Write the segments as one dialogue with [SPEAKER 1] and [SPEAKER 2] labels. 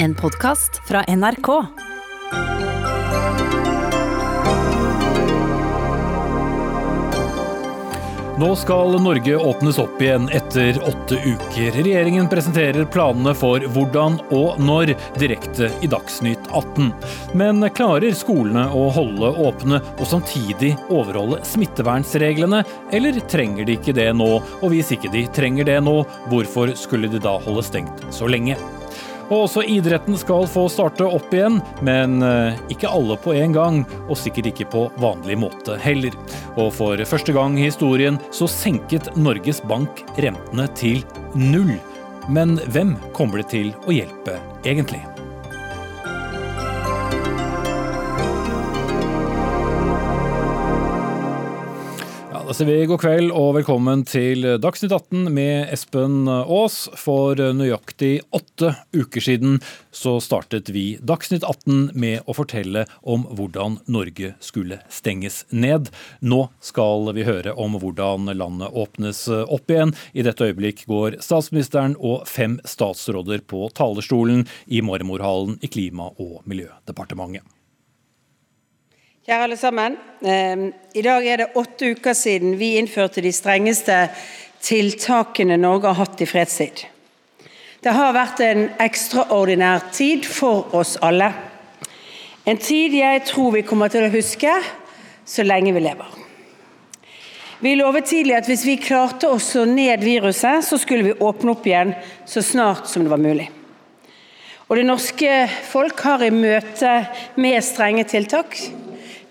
[SPEAKER 1] En podkast fra NRK.
[SPEAKER 2] Nå skal Norge åpnes opp igjen etter åtte uker. Regjeringen presenterer planene for hvordan og når direkte i Dagsnytt 18. Men klarer skolene å holde åpne og samtidig overholde smittevernreglene, eller trenger de ikke det nå? Og hvis ikke de trenger det nå, hvorfor skulle de da holde stengt så lenge? Og også idretten skal få starte opp igjen, men eh, ikke alle på en gang, og sikkert ikke på vanlig måte heller. Og for første gang i historien så senket Norges Bank rentene til null. Men hvem kommer det til å hjelpe egentlig? Da sier vi god kveld og velkommen til Dagsnytt 18 med Espen Aas. For nøyaktig åtte uker siden så startet vi Dagsnytt 18 med å fortelle om hvordan Norge skulle stenges ned. Nå skal vi høre om hvordan landet åpnes opp igjen. I dette øyeblikk går statsministeren og fem statsråder på talerstolen i Marmorhallen i Klima- og miljødepartementet.
[SPEAKER 3] Kjære alle sammen. Eh, I dag er det åtte uker siden vi innførte de strengeste tiltakene Norge har hatt i fredstid. Det har vært en ekstraordinær tid for oss alle. En tid jeg tror vi kommer til å huske så lenge vi lever. Vi lovet tidlig at hvis vi klarte å slå ned viruset, så skulle vi åpne opp igjen så snart som det var mulig. Og det norske folk har i møte med strenge tiltak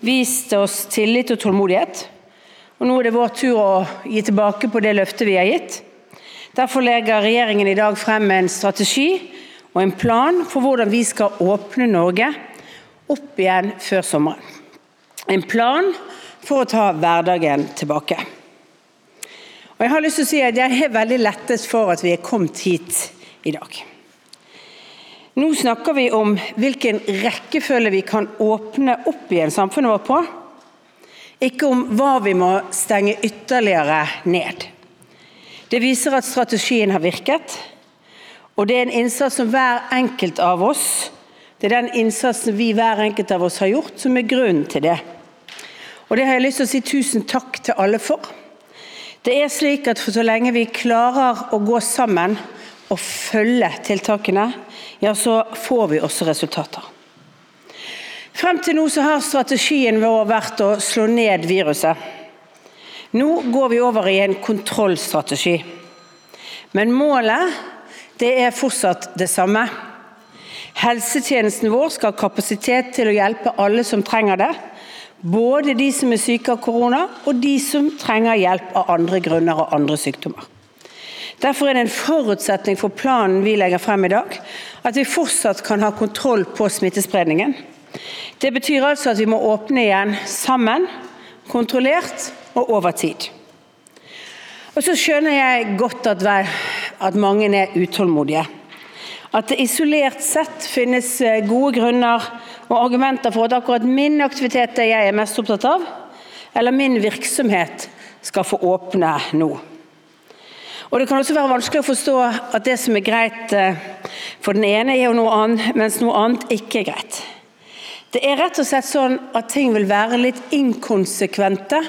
[SPEAKER 3] vist oss tillit og tålmodighet. Og nå er det vår tur å gi tilbake på det løftet vi har gitt. Derfor legger regjeringen i dag frem en strategi og en plan for hvordan vi skal åpne Norge opp igjen før sommeren. En plan for å ta hverdagen tilbake. Og Jeg har lyst til å si at jeg er veldig lettet for at vi er kommet hit i dag. Nå snakker vi om hvilken rekkefølge vi kan åpne opp igjen samfunnet vårt på, ikke om hva vi må stenge ytterligere ned. Det viser at strategien har virket, og det er en innsats som hver enkelt av oss Det er den innsatsen vi hver enkelt av oss har gjort, som er grunnen til det. Og det har jeg lyst til å si tusen takk til alle for. Det er slik at for så lenge vi klarer å gå sammen og følge tiltakene, ja, så får vi også resultater. Frem til nå så har strategien vår vært å slå ned viruset. Nå går vi over i en kontrollstrategi. Men målet det er fortsatt det samme. Helsetjenesten vår skal ha kapasitet til å hjelpe alle som trenger det. Både de som er syke av korona, og de som trenger hjelp av andre grunner og andre sykdommer. Derfor er det en forutsetning for planen vi legger frem i dag, at vi fortsatt kan ha kontroll på smittespredningen. Det betyr altså at vi må åpne igjen sammen, kontrollert og over tid. Og Så skjønner jeg godt at, at mange er utålmodige. At det isolert sett finnes gode grunner og argumenter for at akkurat min aktivitet, det jeg er mest opptatt av, eller min virksomhet, skal få åpne nå. Og Det kan også være vanskelig å forstå at det som er greit for den ene, er jo noe annet, mens noe annet ikke er greit. Det er rett og slett sånn at ting vil være litt inkonsekvente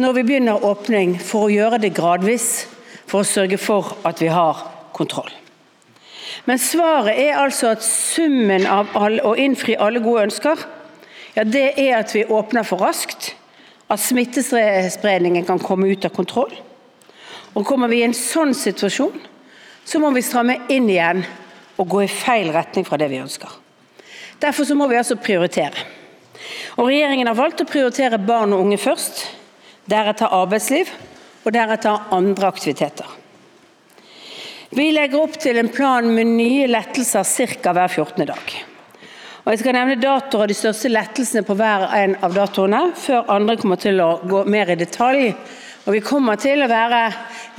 [SPEAKER 3] når vi begynner åpning, for å gjøre det gradvis, for å sørge for at vi har kontroll. Men svaret er altså at summen av all, å innfri alle gode ønsker, ja, det er at vi åpner for raskt, at smittespredningen kan komme ut av kontroll. Og Kommer vi i en sånn situasjon, så må vi stramme inn igjen og gå i feil retning fra det vi ønsker. Derfor så må vi altså prioritere. Og Regjeringen har valgt å prioritere barn og unge først, deretter arbeidsliv og deretter andre aktiviteter. Vi legger opp til en plan med nye lettelser ca. hver 14. dag. Og Jeg skal nevne datoer og de største lettelsene på hver en av datoene, før andre kommer til å gå mer i detalj. Og Vi kommer til å være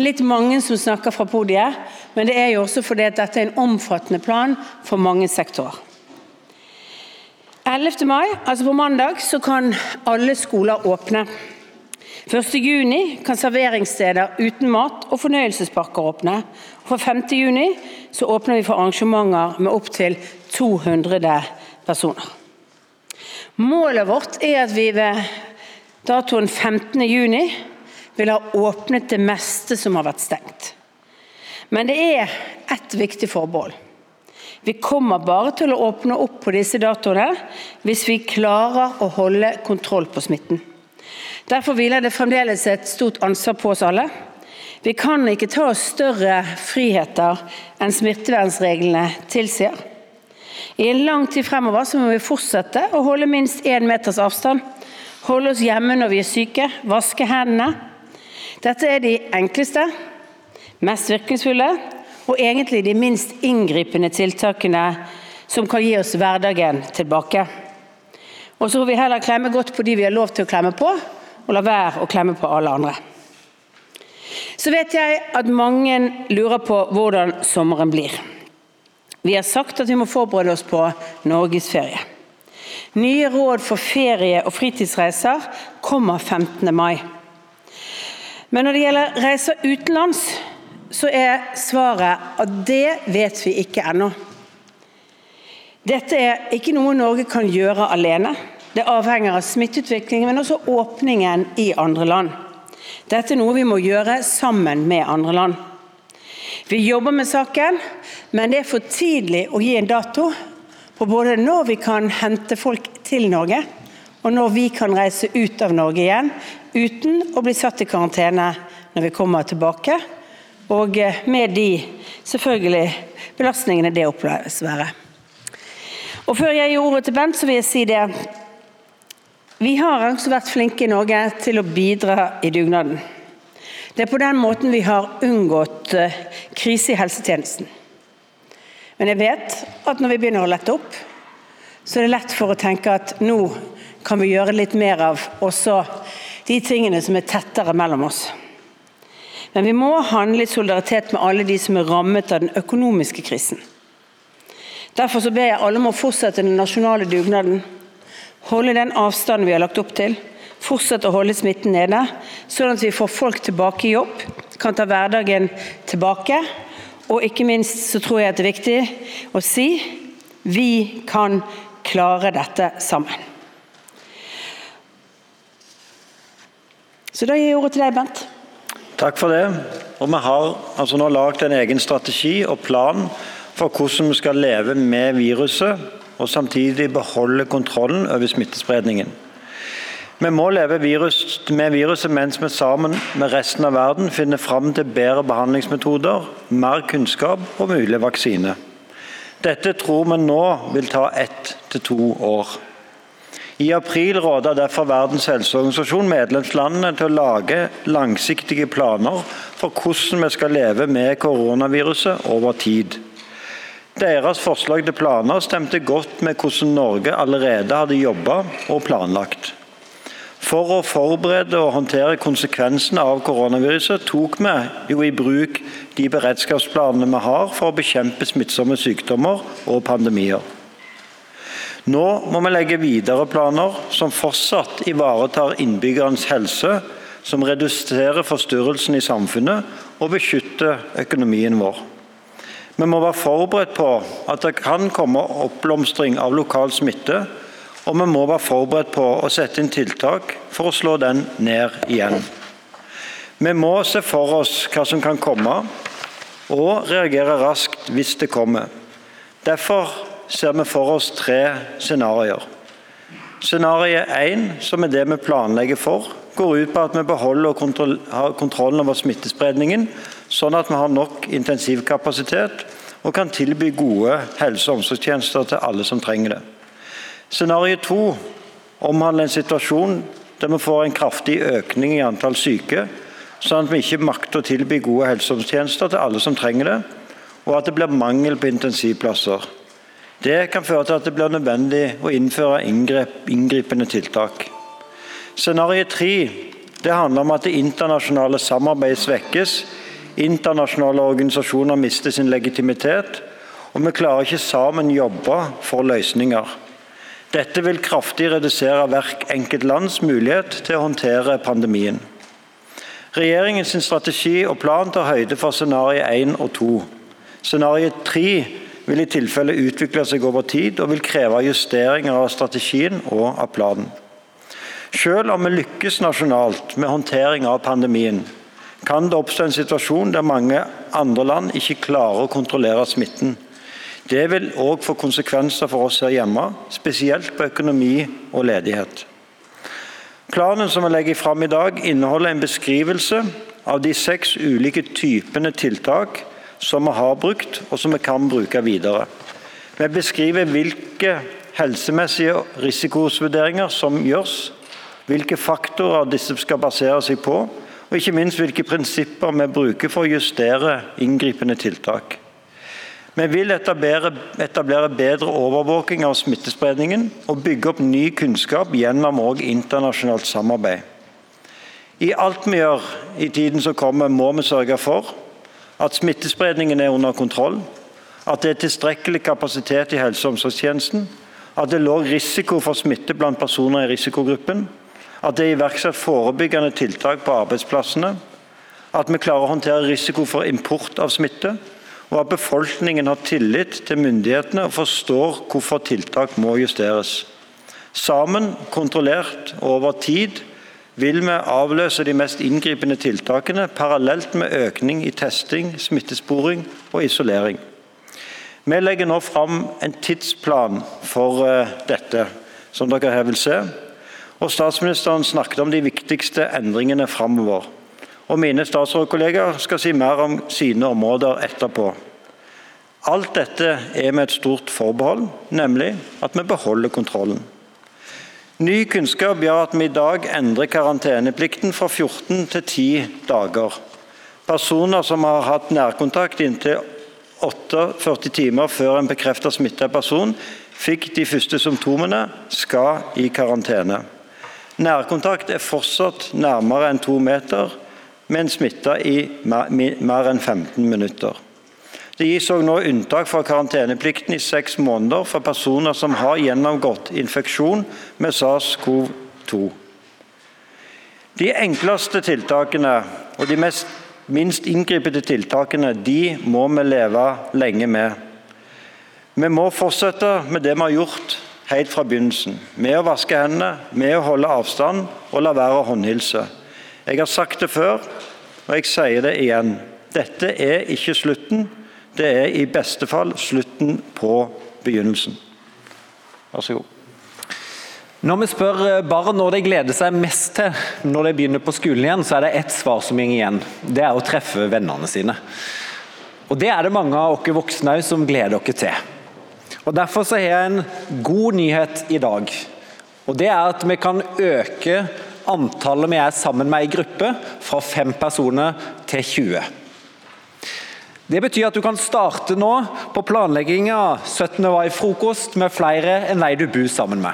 [SPEAKER 3] litt mange som snakker fra podiet, men det er jo også fordi at dette er en omfattende plan for mange sektorer. 11. mai, altså på mandag, så kan alle skoler åpne. 1. juni kan serveringssteder uten mat og fornøyelsesparker åpne. Fra 5.6 åpner vi for arrangementer med opptil 200 personer. Målet vårt er at vi ved datoen 15.6 vil ha åpnet det meste som har vært stengt. Men det er ett viktig forbehold. Vi kommer bare til å åpne opp på disse datoene hvis vi klarer å holde kontroll på smitten. Derfor hviler det fremdeles et stort ansvar på oss alle. Vi kan ikke ta oss større friheter enn smittevernreglene tilsier. I en lang tid fremover må vi fortsette å holde minst én meters avstand, holde oss hjemme når vi er syke, vaske hendene. Dette er de enkleste, mest virkningsfulle og egentlig de minst inngripende tiltakene som kan gi oss hverdagen tilbake. Og så får vi heller klemme godt på de vi har lov til å klemme på, og la være å klemme på alle andre. Så vet jeg at mange lurer på hvordan sommeren blir. Vi har sagt at vi må forberede oss på norgesferie. Nye råd for ferie- og fritidsreiser kommer 15. mai. Men når det gjelder reiser utenlands, så er svaret at det vet vi ikke ennå. Dette er ikke noe Norge kan gjøre alene. Det avhenger av smitteutviklingen, men også åpningen i andre land. Dette er noe vi må gjøre sammen med andre land. Vi jobber med saken, men det er for tidlig å gi en dato på både når vi kan hente folk til Norge, og når vi kan reise ut av Norge igjen uten å bli satt i karantene når vi kommer tilbake og eh, med de selvfølgelig belastningene det oppleves være. Og Før jeg gir ordet til Bent, så vil jeg si det. Vi har altså vært flinke i Norge til å bidra i dugnaden. Det er på den måten vi har unngått eh, krise i helsetjenesten. Men jeg vet at når vi begynner å lette opp, så er det lett for å tenke at nå kan vi gjøre litt mer av også de tingene som er tettere mellom oss. Men vi må handle i solidaritet med alle de som er rammet av den økonomiske krisen. Derfor så ber jeg alle om å fortsette den nasjonale dugnaden. Holde den avstanden vi har lagt opp til. Fortsette å holde smitten nede, sånn at vi får folk tilbake i jobb, kan ta hverdagen tilbake. Og ikke minst så tror jeg at det er viktig å si vi kan klare dette sammen. Så da gir jeg ordet til deg, Bent.
[SPEAKER 4] Takk for det. Og Vi har altså nå lagd en egen strategi og plan for hvordan vi skal leve med viruset og samtidig beholde kontrollen over smittespredningen. Vi må leve virus, med viruset mens vi sammen med resten av verden finner fram til bedre behandlingsmetoder, mer kunnskap og mulig vaksine. Dette tror vi nå vil ta ett til to år. I april råda derfor Verdens helseorganisasjon medlemslandene til å lage langsiktige planer for hvordan vi skal leve med koronaviruset over tid. Deres forslag til planer stemte godt med hvordan Norge allerede hadde jobba og planlagt. For å forberede og håndtere konsekvensene av koronaviruset tok vi jo i bruk de beredskapsplanene vi har for å bekjempe smittsomme sykdommer og pandemier. Nå må vi legge videre planer som fortsatt ivaretar innbyggernes helse, som reduserer forstyrrelsen i samfunnet og beskytter økonomien vår. Vi må være forberedt på at det kan komme oppblomstring av lokal smitte, og vi må være forberedt på å sette inn tiltak for å slå den ned igjen. Vi må se for oss hva som kan komme, og reagere raskt hvis det kommer. Derfor ser vi for oss tre scenarioer. Scenario 1, som er det vi planlegger for, går ut på at vi beholder og har kontrollen over smittespredningen, sånn at vi har nok intensivkapasitet og kan tilby gode helse- og omsorgstjenester til alle som trenger det. Scenario 2 omhandler en situasjon der vi får en kraftig økning i antall syke, sånn at vi ikke makter å tilby gode helse- og omsorgstjenester til alle som trenger det, og at det blir mangel på intensivplasser. Det kan føre til at det blir nødvendig å innføre inngripende tiltak. Scenario 3 det handler om at det internasjonale samarbeidet svekkes, internasjonale organisasjoner mister sin legitimitet, og vi klarer ikke sammen jobbe for løsninger. Dette vil kraftig redusere hvert enkelt lands mulighet til å håndtere pandemien. Regjeringens strategi og plan tar høyde for scenario 1 og 2. Scenario 3 vil i tilfelle utvikle seg over tid og vil kreve justeringer av strategien og av planen. Selv om vi lykkes nasjonalt med håndtering av pandemien, kan det oppstå en situasjon der mange andre land ikke klarer å kontrollere smitten. Det vil òg få konsekvenser for oss her hjemme, spesielt på økonomi og ledighet. Planen som vi legger fram i dag, inneholder en beskrivelse av de seks ulike typene tiltak som vi har brukt, og som vi kan bruke videre. Vi beskriver hvilke helsemessige risikovurderinger som gjøres, hvilke faktorer disse skal basere seg på, og ikke minst hvilke prinsipper vi bruker for å justere inngripende tiltak. Vi vil etablere, etablere bedre overvåking av smittespredningen og bygge opp ny kunnskap gjennom internasjonalt samarbeid. I alt vi gjør i tiden som kommer, må vi sørge for at smittespredningen er under kontroll, at det er tilstrekkelig kapasitet i helse- og omsorgstjenesten, at det er lav risiko for smitte blant personer i risikogruppen, at det er iverksatt forebyggende tiltak på arbeidsplassene, at vi klarer å håndtere risiko for import av smitte, og at befolkningen har tillit til myndighetene og forstår hvorfor tiltak må justeres. Sammen, kontrollert over tid, vil vi avløse de mest inngripende tiltakene parallelt med økning i testing, smittesporing og isolering. Vi legger nå fram en tidsplan for eh, dette, som dere her vil se. Og Statsministeren snakket om de viktigste endringene framover og mine statsrådkollegaer skal si mer om sine områder etterpå. Alt dette er med et stort forbehold, nemlig at vi beholder kontrollen. Ny kunnskap gjør at vi i dag endrer karanteneplikten fra 14 til 10 dager. Personer som har hatt nærkontakt inntil 48 timer før en bekreftet smittet person fikk de første symptomene, skal i karantene. Nærkontakt er fortsatt nærmere enn to meter, men smitta i mer enn 15 minutter. Det gis også nå unntak fra karanteneplikten i seks måneder for personer som har gjennomgått infeksjon med SARS-CoV-2. De enkleste tiltakene og de mest, minst inngripende tiltakene de må vi leve lenge med. Vi må fortsette med det vi har gjort helt fra begynnelsen. Med å vaske hendene, med å holde avstand og la være å håndhilse. Jeg har sagt det før, og jeg sier det igjen. Dette er ikke slutten, det er i beste fall slutten på begynnelsen. Vær så god.
[SPEAKER 5] Når vi spør barn når de gleder seg mest til når de begynner på skolen igjen, så er det ett svar som går igjen. Det er å treffe vennene sine. Og Det er det mange av oss voksne som gleder dere til. Og Derfor så har jeg en god nyhet i dag. Og Det er at vi kan øke antallet vi er sammen med i gruppe, fra fem personer til 20. Det betyr at du kan starte nå på planlegginga av 17. mai-frokost med flere enn de du bor sammen med.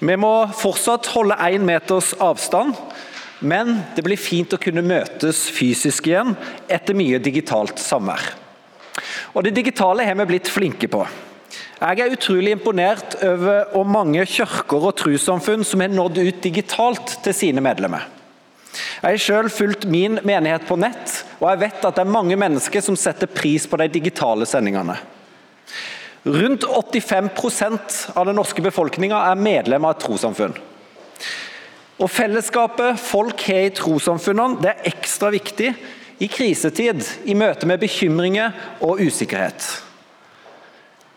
[SPEAKER 5] Vi må fortsatt holde én meters avstand, men det blir fint å kunne møtes fysisk igjen etter mye digitalt samvær. Og Det digitale har vi blitt flinke på. Jeg er utrolig imponert over hvor mange kirker og trossamfunn som har nådd ut digitalt til sine medlemmer. Jeg har selv fulgt min menighet på nett, og jeg vet at det er mange mennesker som setter pris på de digitale sendingene. Rundt 85% av den norske befolkninga er medlem av et trossamfunn. Og Fellesskapet folk har i trossamfunnene, det er ekstra viktig i krisetid, i møte med bekymringer og usikkerhet.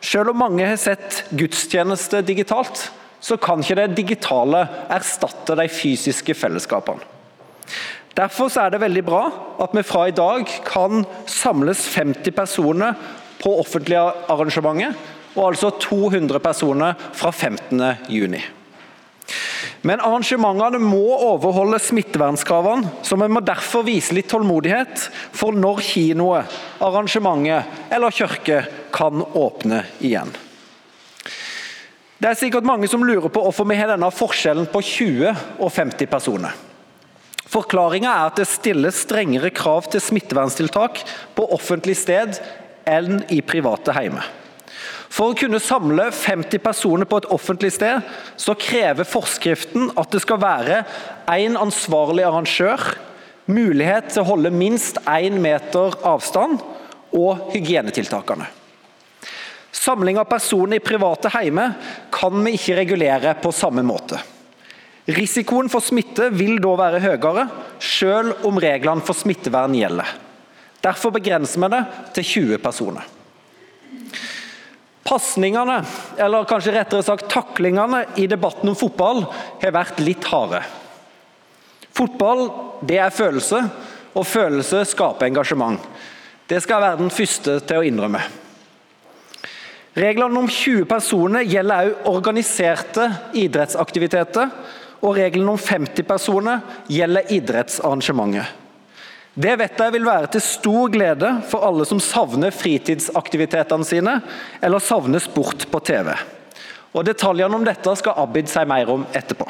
[SPEAKER 5] Selv om mange har sett gudstjeneste digitalt, så kan ikke det digitale erstatte de fysiske fellesskapene. Derfor er det veldig bra at vi fra i dag kan samles 50 personer på offentlige arrangementer, og altså 200 personer fra 15. juni. Men arrangementene må overholde smittevernskravene, så vi må derfor vise litt tålmodighet for når kinoer, arrangementet eller kirke kan åpne igjen. Det er sikkert mange som lurer på hvorfor vi har denne forskjellen på 20 og 50 personer. Forklaringa er at det stilles strengere krav til smitteverntiltak på offentlig sted enn i private hjemme. For å kunne samle 50 personer på et offentlig sted, så krever forskriften at det skal være én ansvarlig arrangør, mulighet til å holde minst én meter avstand og hygienetiltakene. Samling av personer i private hjemme kan vi ikke regulere på samme måte. Risikoen for smitte vil da være høyere, selv om reglene for smittevern gjelder. Derfor begrenser vi det til 20 personer. Pasningene, eller kanskje rettere sagt taklingene i debatten om fotball, har vært litt harde. Fotball det er følelse, og følelse skaper engasjement. Det skal jeg være den første til å innrømme. Reglene om 20 personer gjelder også organiserte idrettsaktiviteter, og reglene om 50 personer gjelder idrettsarrangementer. Det vet jeg vil være til stor glede for alle som savner fritidsaktivitetene sine, eller savner sport på TV. Og Detaljene om dette skal Abid si mer om etterpå.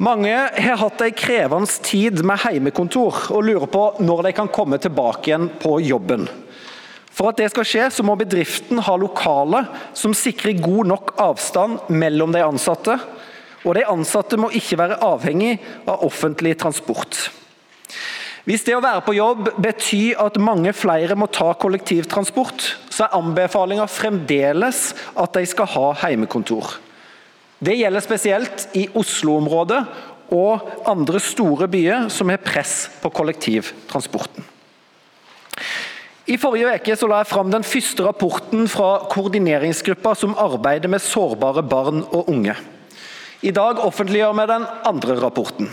[SPEAKER 5] Mange har hatt en krevende tid med heimekontor og lurer på når de kan komme tilbake igjen på jobben. For at det skal skje, så må bedriften ha lokaler som sikrer god nok avstand mellom de ansatte, og de ansatte må ikke være avhengig av offentlig transport. Hvis det å være på jobb betyr at mange flere må ta kollektivtransport, så er anbefalinga fremdeles at de skal ha heimekontor. Det gjelder spesielt i Oslo-området og andre store byer som har press på kollektivtransporten. I forrige uke la jeg fram den første rapporten fra koordineringsgruppa som arbeider med sårbare barn og unge. I dag offentliggjør vi den andre rapporten.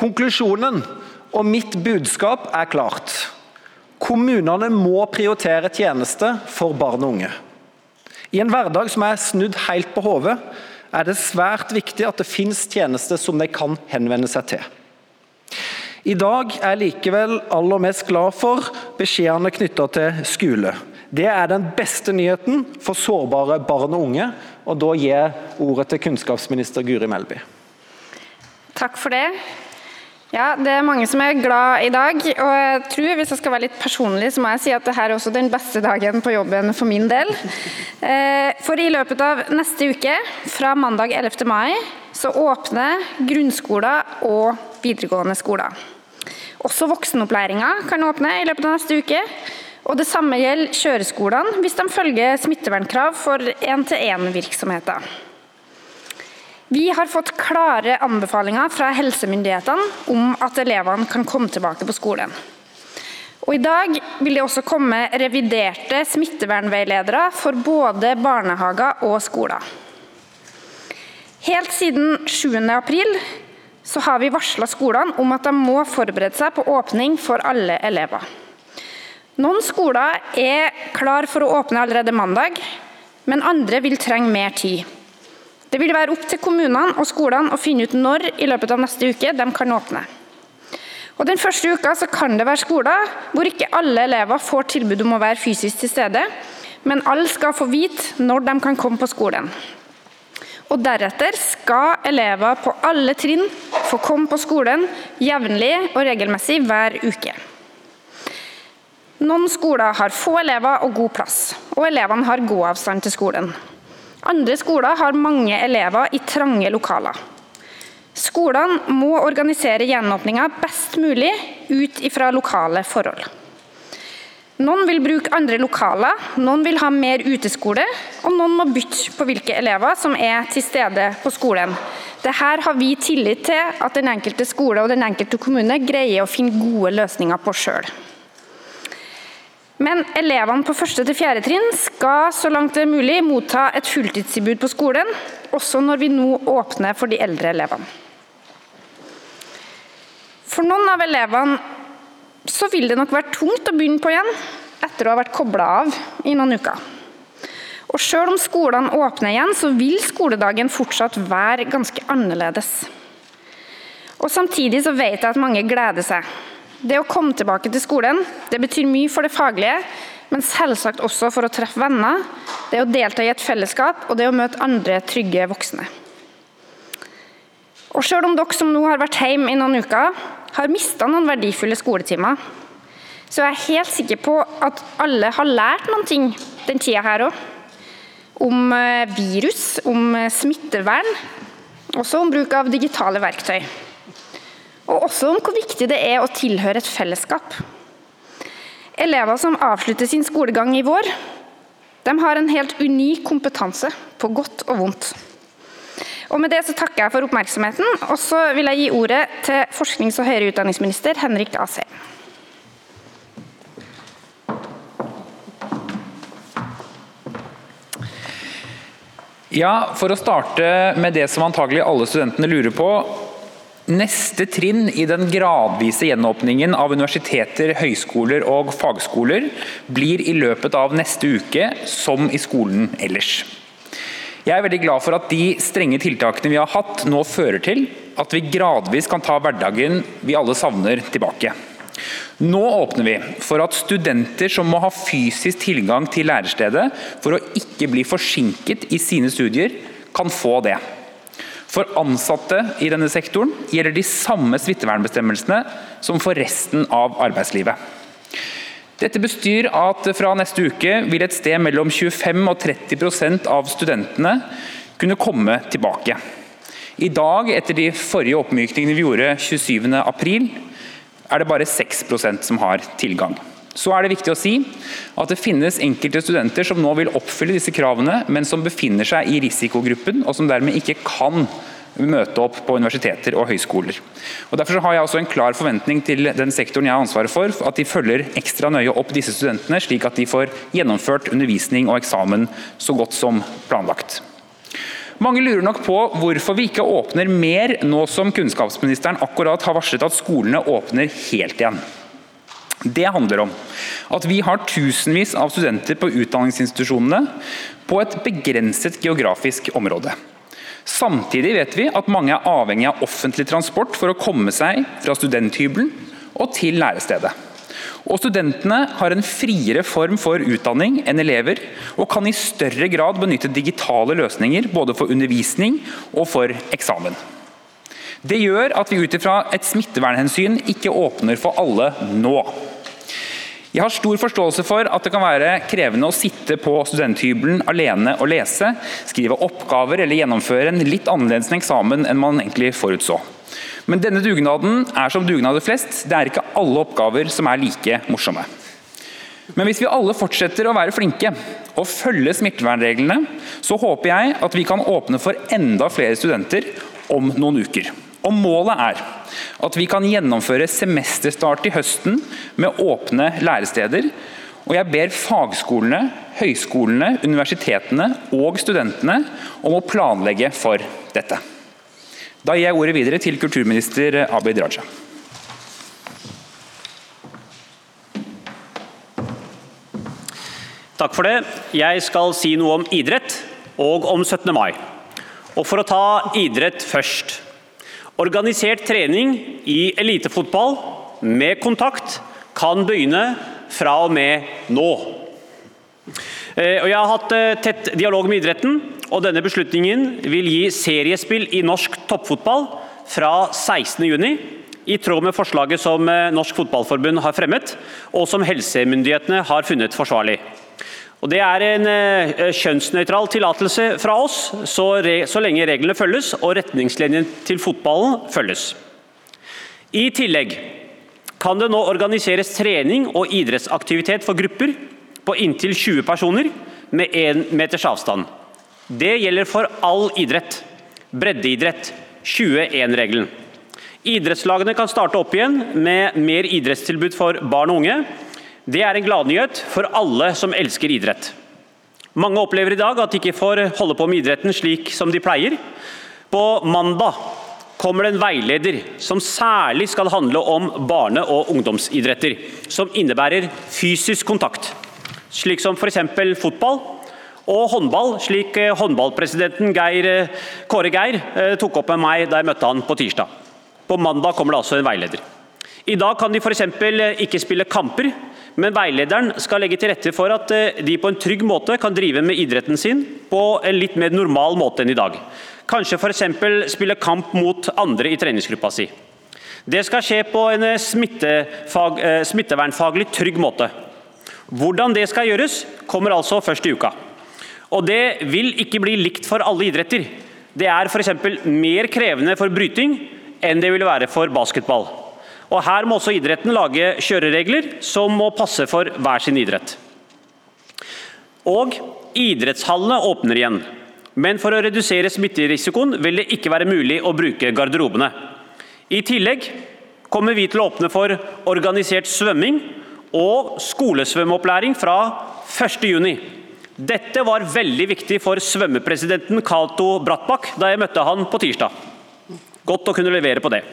[SPEAKER 5] Konklusjonen og mitt budskap er klart. Kommunene må prioritere tjenester for barn og unge. I en hverdag som er snudd helt på hodet, er det svært viktig at det finnes tjenester som de kan henvende seg til. I dag er jeg likevel aller mest glad for beskjedene knytta til skole. Det er den beste nyheten for sårbare barn og unge. og Da gir jeg ordet til kunnskapsminister Guri Melby.
[SPEAKER 6] Takk for det. Ja, Det er mange som er glad i dag. og jeg tror Hvis jeg skal være litt personlig, så må jeg si at dette er også den beste dagen på jobben for min del. Eh, for i løpet av neste uke, fra mandag 11. mai, så åpner grunnskoler og videregående skoler. Også voksenopplæringa kan åpne i løpet av neste uke. Og Det samme gjelder kjøreskolene, hvis de følger smittevernkrav for én-til-én-virksomheter. Vi har fått klare anbefalinger fra helsemyndighetene om at elevene kan komme tilbake på skolen. Og I dag vil det også komme reviderte smittevernveiledere for både barnehager og skoler. Helt siden 7. april har vi varsla skolene om at de må forberede seg på åpning for alle elever. Noen skoler er klar for å åpne allerede mandag, men andre vil trenge mer tid. Det vil være opp til kommunene og skolene å finne ut når i løpet av neste uke de kan åpne. Og Den første uka kan det være skoler hvor ikke alle elever får tilbud om å være fysisk til stede, men alle skal få vite når de kan komme på skolen. Og Deretter skal elever på alle trinn få komme på skolen jevnlig og regelmessig hver uke. Noen skoler har få elever og god plass, og elevene har god avstand til skolen. Andre skoler har mange elever i trange lokaler. Skolene må organisere gjenåpninga best mulig ut ifra lokale forhold. Noen vil bruke andre lokaler, noen vil ha mer uteskole, og noen må bytte på hvilke elever som er til stede på skolen. Dette har vi tillit til at den enkelte skole og den enkelte kommune greier å finne gode løsninger på sjøl. Men elevene på første til fjerde trinn skal så langt det er mulig motta et fulltidstilbud på skolen, også når vi nå åpner for de eldre elevene. For noen av elevene så vil det nok være tungt å begynne på igjen etter å ha vært kobla av i noen uker. Og Selv om skolene åpner igjen, så vil skoledagen fortsatt være ganske annerledes. Og Samtidig så vet jeg at mange gleder seg det å komme tilbake til skolen det betyr mye for det faglige, men selvsagt også for å treffe venner, det å delta i et fellesskap og det å møte andre trygge voksne. Og Selv om dere som nå har vært hjemme i noen uker, har mista noen verdifulle skoletimer, så jeg er helt sikker på at alle har lært noen ting den tida her òg. Om virus, om smittevern, også om bruk av digitale verktøy. Og også om hvor viktig det er å tilhøre et fellesskap. Elever som avslutter sin skolegang i vår, de har en helt unik kompetanse på godt og vondt. Og Med det så takker jeg for oppmerksomheten, og så vil jeg gi ordet til forsknings- og høyere utdanningsminister Henrik Asheim.
[SPEAKER 7] Ja, For å starte med det som antagelig alle studentene lurer på. Neste trinn i den gradvise gjenåpningen av universiteter, høyskoler og fagskoler blir i løpet av neste uke som i skolen ellers. Jeg er veldig glad for at de strenge tiltakene vi har hatt nå fører til at vi gradvis kan ta hverdagen vi alle savner tilbake. Nå åpner vi for at studenter som må ha fysisk tilgang til lærestedet for å ikke bli forsinket i sine studier, kan få det. For ansatte i denne sektoren gjelder de samme smittevernbestemmelsene som for resten av arbeidslivet. Dette bestyr at fra neste uke vil et sted mellom 25 og 30% av studentene kunne komme tilbake. I dag, etter de forrige oppmykningene vi gjorde 27.4, er det bare 6% som har tilgang. Så er det viktig å si at det finnes enkelte studenter som nå vil oppfylle disse kravene, men som befinner seg i risikogruppen, og som dermed ikke kan møte opp på universiteter og høyskoler. Og Derfor har jeg også en klar forventning til den sektoren jeg har ansvaret for, at de følger ekstra nøye opp disse studentene, slik at de får gjennomført undervisning og eksamen så godt som planlagt. Mange lurer nok på hvorfor vi ikke åpner mer nå som kunnskapsministeren akkurat har varslet at skolene åpner helt igjen. Det handler om at vi har tusenvis av studenter på utdanningsinstitusjonene på et begrenset geografisk område. Samtidig vet vi at mange er avhengig av offentlig transport for å komme seg fra studenthybelen og til lærestedet. Og Studentene har en friere form for utdanning enn elever, og kan i større grad benytte digitale løsninger både for undervisning og for eksamen. Det gjør at vi ut ifra et smittevernhensyn ikke åpner for alle nå. Jeg har stor forståelse for at det kan være krevende å sitte på studenthybelen alene og lese, skrive oppgaver eller gjennomføre en litt annerledes eksamen enn man egentlig forutså. Men denne dugnaden er som dugnader flest, det er ikke alle oppgaver som er like morsomme. Men hvis vi alle fortsetter å være flinke og følge smittevernreglene, så håper jeg at vi kan åpne for enda flere studenter om noen uker. Og Målet er at vi kan gjennomføre semesterstart i høsten med åpne læresteder. Og jeg ber fagskolene, høyskolene, universitetene og studentene om å planlegge for dette. Da gir jeg ordet videre til kulturminister Abid Raja.
[SPEAKER 8] Takk for det. Jeg skal si noe om idrett og om 17. mai. Og For å ta idrett først. Organisert trening i elitefotball med kontakt kan begynne fra og med nå. Eh, jeg har hatt eh, tett dialog med idretten og denne beslutningen vil gi seriespill i norsk toppfotball fra 16.6, i tråd med forslaget som eh, Norsk Fotballforbund har fremmet, og som helsemyndighetene har funnet forsvarlig. Og det er en uh, kjønnsnøytral tillatelse fra oss, så, re, så lenge reglene følges og retningslinjene til fotballen følges. I tillegg kan det nå organiseres trening og idrettsaktivitet for grupper på inntil 20 personer med én meters avstand. Det gjelder for all idrett. Breddeidrett. 21-regelen. Idrettslagene kan starte opp igjen med mer idrettstilbud for barn og unge. Det er en gladnyhet for alle som elsker idrett. Mange opplever i dag at de ikke får holde på med idretten slik som de pleier. På mandag kommer det en veileder som særlig skal handle om barne- og ungdomsidretter, som innebærer fysisk kontakt, slik som f.eks. fotball, og håndball, slik eh, håndballpresidenten Geir, eh, Kåre Geir eh, tok opp med meg da jeg møtte han på tirsdag. På mandag kommer det altså en veileder. I dag kan de f.eks. ikke spille kamper, men veilederen skal legge til rette for at de på en trygg måte kan drive med idretten sin på en litt mer normal måte enn i dag. Kanskje f.eks. spille kamp mot andre i treningsgruppa si. Det skal skje på en smittevernfaglig trygg måte. Hvordan det skal gjøres, kommer altså først i uka. Og det vil ikke bli likt for alle idretter. Det er f.eks. mer krevende for bryting enn det vil være for basketball. Og Her må også idretten lage kjøreregler som må passe for hver sin idrett. Og idrettshallene åpner igjen. Men for å redusere smitterisikoen vil det ikke være mulig å bruke garderobene. I tillegg kommer vi til å åpne for organisert svømming og skolesvømmeopplæring fra 1.6. Dette var veldig viktig for svømmepresidenten Cato Brattbakk da jeg møtte han på tirsdag. Godt å kunne levere på det.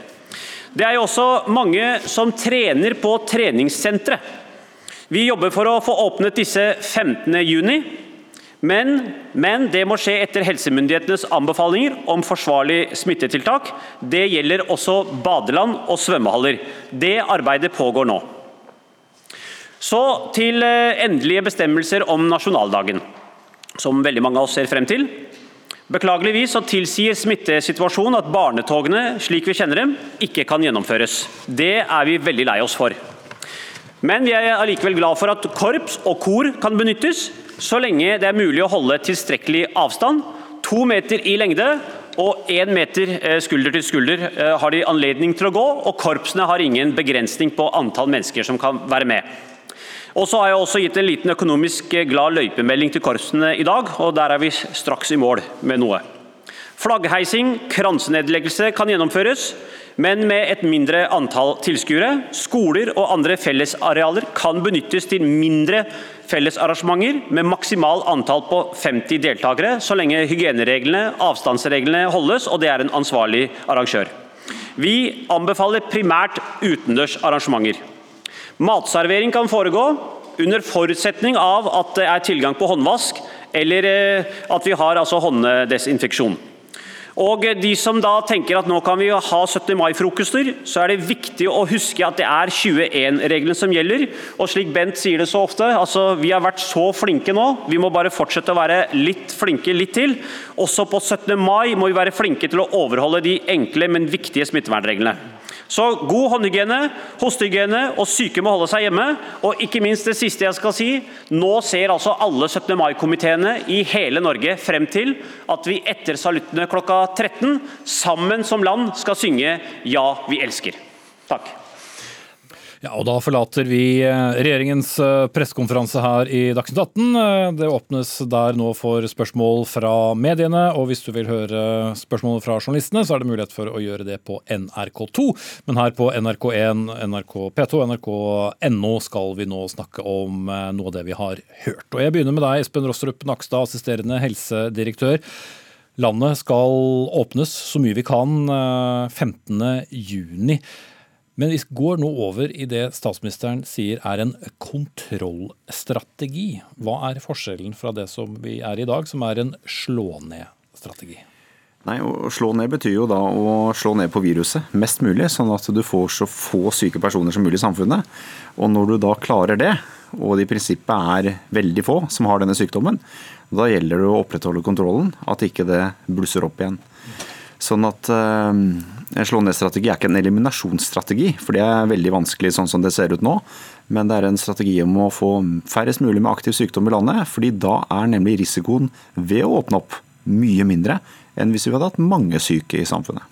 [SPEAKER 8] Det er jo også mange som trener på treningssentre. Vi jobber for å få åpnet disse 15.6, men, men det må skje etter helsemyndighetenes anbefalinger om forsvarlig smittetiltak. Det gjelder også badeland og svømmehaller. Det arbeidet pågår nå. Så til eh, endelige bestemmelser om nasjonaldagen, som veldig mange av oss ser frem til. Beklageligvis så tilsier smittesituasjonen at barnetogene slik vi kjenner dem, ikke kan gjennomføres. Det er vi veldig lei oss for. Men vi er allikevel glad for at korps og kor kan benyttes, så lenge det er mulig å holde tilstrekkelig avstand. To meter i lengde og én meter eh, skulder til skulder eh, har de anledning til å gå, og korpsene har ingen begrensning på antall mennesker som kan være med. Og så har jeg også gitt en liten økonomisk eh, glad løypemelding til korpsene i dag, og der er vi straks i mål med noe. Flaggheising, kransenedleggelse kan gjennomføres, men med et mindre antall tilskuere. Skoler og andre fellesarealer kan benyttes til mindre fellesarrangementer med maksimal antall på 50 deltakere, så lenge hygienereglene, avstandsreglene holdes og det er en ansvarlig arrangør. Vi anbefaler primært utendørs arrangementer. Matservering kan foregå under forutsetning av at det er tilgang på håndvask, eller eh, at vi har altså hånddesinfeksjon. Og De som da tenker at nå kan vi ha 17. mai-frokoster, så er det viktig å huske at det er 21-regelen som gjelder. Og slik Bent sier det så ofte, altså vi har vært så flinke nå, vi må bare fortsette å være litt flinke litt til. Også på 17. mai må vi være flinke til å overholde de enkle, men viktige smittevernreglene. Så god håndhygiene, hostehygiene og syke må holde seg hjemme. Og ikke minst det siste jeg skal si. Nå ser altså alle 17. mai-komiteene i hele Norge frem til at vi etter saluttene klokka 13 sammen som land skal synge Ja, vi elsker. Takk.
[SPEAKER 2] Ja, og Da forlater vi eh, regjeringens eh, pressekonferanse her i Dagsnytt 18. Eh, det åpnes der nå for spørsmål fra mediene, og hvis du vil høre spørsmål fra journalistene, så er det mulighet for å gjøre det på NRK2. Men her på NRK1, NRK P2 og nrk.no skal vi nå snakke om noe av det vi har hørt. Og Jeg begynner med deg, Espen Rostrup Nakstad, assisterende helsedirektør. Landet skal åpnes så mye vi kan 15.6. Men vi går nå over i det statsministeren sier er en kontrollstrategi. Hva er forskjellen fra det som vi er i dag, som er en slå-ned-strategi?
[SPEAKER 9] Nei, Å slå ned betyr jo da å slå ned på viruset mest mulig, sånn at du får så få syke personer som mulig i samfunnet. Og når du da klarer det, og det i prinsippet er veldig få som har denne sykdommen, da gjelder det å opprettholde kontrollen, at ikke det blusser opp igjen. Sånn at uh, en slå-ned-strategi er ikke en eliminasjonsstrategi, for det er veldig vanskelig sånn som det ser ut nå. Men det er en strategi om å få færrest mulig med aktiv sykdom i landet. fordi da er nemlig risikoen ved å åpne opp mye mindre enn hvis vi hadde hatt mange syke i samfunnet.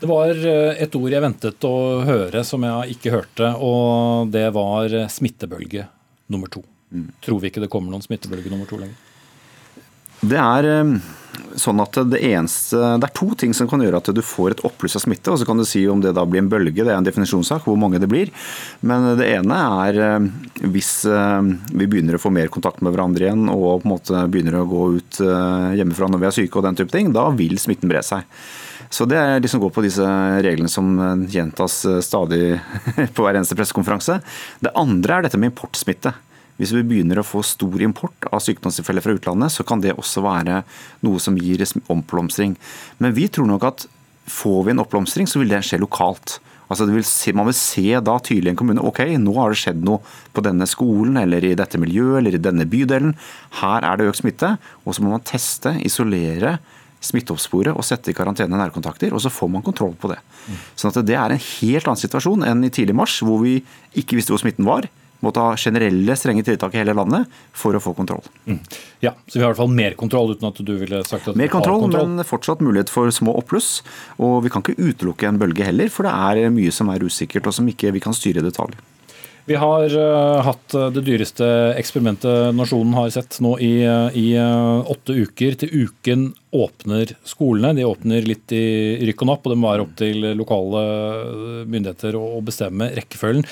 [SPEAKER 2] Det var eh, et ord jeg ventet å høre som jeg ikke hørte, og det var smittebølge nummer to. Mm. Tror vi ikke det kommer noen smittebølge nummer to lenger?
[SPEAKER 9] Det er eh, sånn at det eneste Det er to ting som kan gjøre at du får et oppbluss av smitte. og Så kan du si om det da blir en bølge, det er en definisjonssak, hvor mange det blir. Men det ene er eh, hvis eh, vi begynner å få mer kontakt med hverandre igjen og på en måte begynner å gå ut hjemmefra når vi er syke og den type ting, da vil smitten bre seg. Så det er liksom går på disse reglene som gjentas stadig på hver eneste pressekonferanse. Det andre er dette med importsmitte. Hvis vi begynner å få stor import av sykdomstilfeller fra utlandet, så kan det også være noe som gir omplomstring. Men vi tror nok at får vi en oppblomstring, så vil det skje lokalt. Altså vil se, man vil se da tydelig i en kommune ok, nå har det skjedd noe på denne skolen eller i dette miljøet eller i denne bydelen. Her er det økt smitte. Og så må man teste, isolere smitteoppsporet og sette i karantene nærkontakter, og så får man kontroll på det. Sånn at Det er en helt annen situasjon enn i tidlig mars, hvor vi ikke visste hvor smitten var. Må ta generelle strenge tiltak i hele landet for å få kontroll.
[SPEAKER 2] Mm. Ja, Så vi har i hvert fall mer kontroll, uten at du ville sagt at
[SPEAKER 9] mer kontroll,
[SPEAKER 2] kontroll,
[SPEAKER 9] men fortsatt mulighet for små oppbluss. Og vi kan ikke utelukke en bølge heller, for det er mye som er usikkert og som ikke vi kan styre i detalj.
[SPEAKER 2] Vi har uh, hatt det dyreste eksperimentet nasjonen har sett nå i, i uh, åtte uker. Til uken åpner skolene. De åpner litt i rykk og napp, og det må være opp til lokale myndigheter å bestemme rekkefølgen.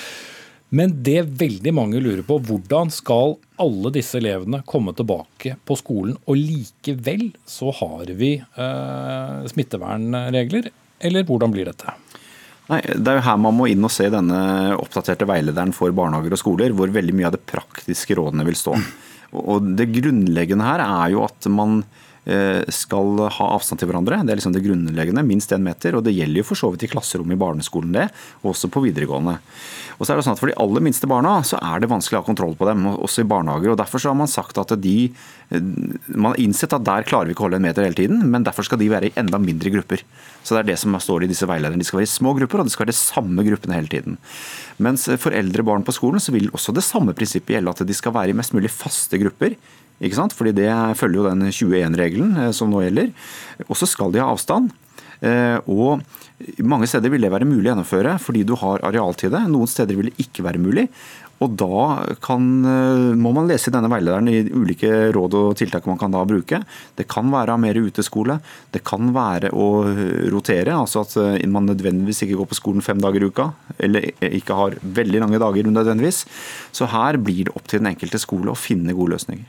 [SPEAKER 2] Men det veldig mange lurer på, hvordan skal alle disse elevene komme tilbake på skolen? Og likevel så har vi eh, smittevernregler, eller hvordan blir dette?
[SPEAKER 9] Nei, Det er jo her man må inn og se denne oppdaterte veilederen for barnehager og skoler, hvor veldig mye av det praktiske rådene vil stå. Og Det grunnleggende her er jo at man skal ha avstand til hverandre. Det er liksom det grunnleggende. Minst én meter. Og det gjelder jo for så vidt i klasserommet i barneskolen, det. Og også på videregående. Og så er det sånn at For de aller minste barna så er det vanskelig å ha kontroll på dem, også i barnehager. og Derfor så har man sagt at de eh, Man har innsett at der klarer vi ikke å holde en meter hele tiden, men derfor skal de være i enda mindre grupper. Så Det er det som står i disse veilederne. De skal være i små grupper, og det skal være de samme gruppene hele tiden. Mens for eldre barn på skolen så vil også det samme prinsippet gjelde, at de skal være i mest mulig faste grupper. Ikke sant? Fordi det følger jo den 21-regelen eh, som nå gjelder. Og så skal de ha avstand. Eh, og mange steder vil det være mulig å gjennomføre fordi du har areal til det. Noen steder vil det ikke være mulig. Og da kan, eh, må man lese denne veilederen i ulike råd og tiltak man kan da bruke. Det kan være mer uteskole. Det kan være å rotere, altså at man nødvendigvis ikke går på skolen fem dager i uka. Eller ikke har veldig lange dager nødvendigvis. Så her blir det opp til den enkelte skole å finne gode løsninger.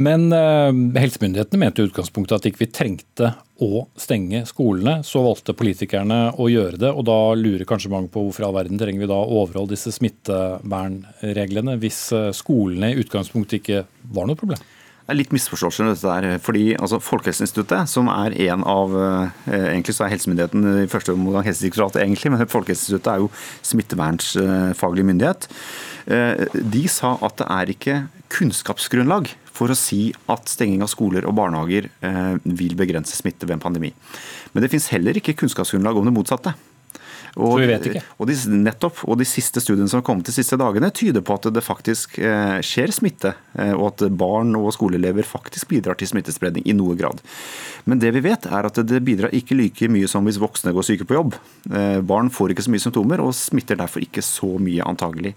[SPEAKER 2] Men uh, helsemyndighetene mente i utgangspunktet at ikke vi trengte å stenge skolene. Så valgte politikerne å gjøre det, og da lurer kanskje mange på hvorfor i all verden trenger vi da å overholde disse smittevernreglene hvis eh, skolene i utgangspunktet ikke var noe problem?
[SPEAKER 9] Det er litt misforståelse dette der. fordi altså, Folkehelseinstituttet, som er en av eh, Egentlig så er helsemyndigheten i første omgang Helsedirektoratet, egentlig, men Folkehelseinstituttet er jo smittevernsfaglig myndighet. De sa at det er ikke kunnskapsgrunnlag for å si at stenging av skoler og barnehager eh, vil begrense smitte ved en pandemi. Men det finnes heller ikke kunnskapsgrunnlag om det motsatte.
[SPEAKER 2] Og, Så vi vet ikke.
[SPEAKER 9] Og de, nettopp, og de siste studiene som har kommet de siste dagene, tyder på at det faktisk eh, skjer smitte, eh, og at barn og skoleelever faktisk bidrar til smittespredning i noe grad. Men det vi vet er at det bidrar ikke like mye som hvis voksne går syke på jobb. Eh, barn får ikke så mye symptomer, og smitter derfor ikke så mye antagelig.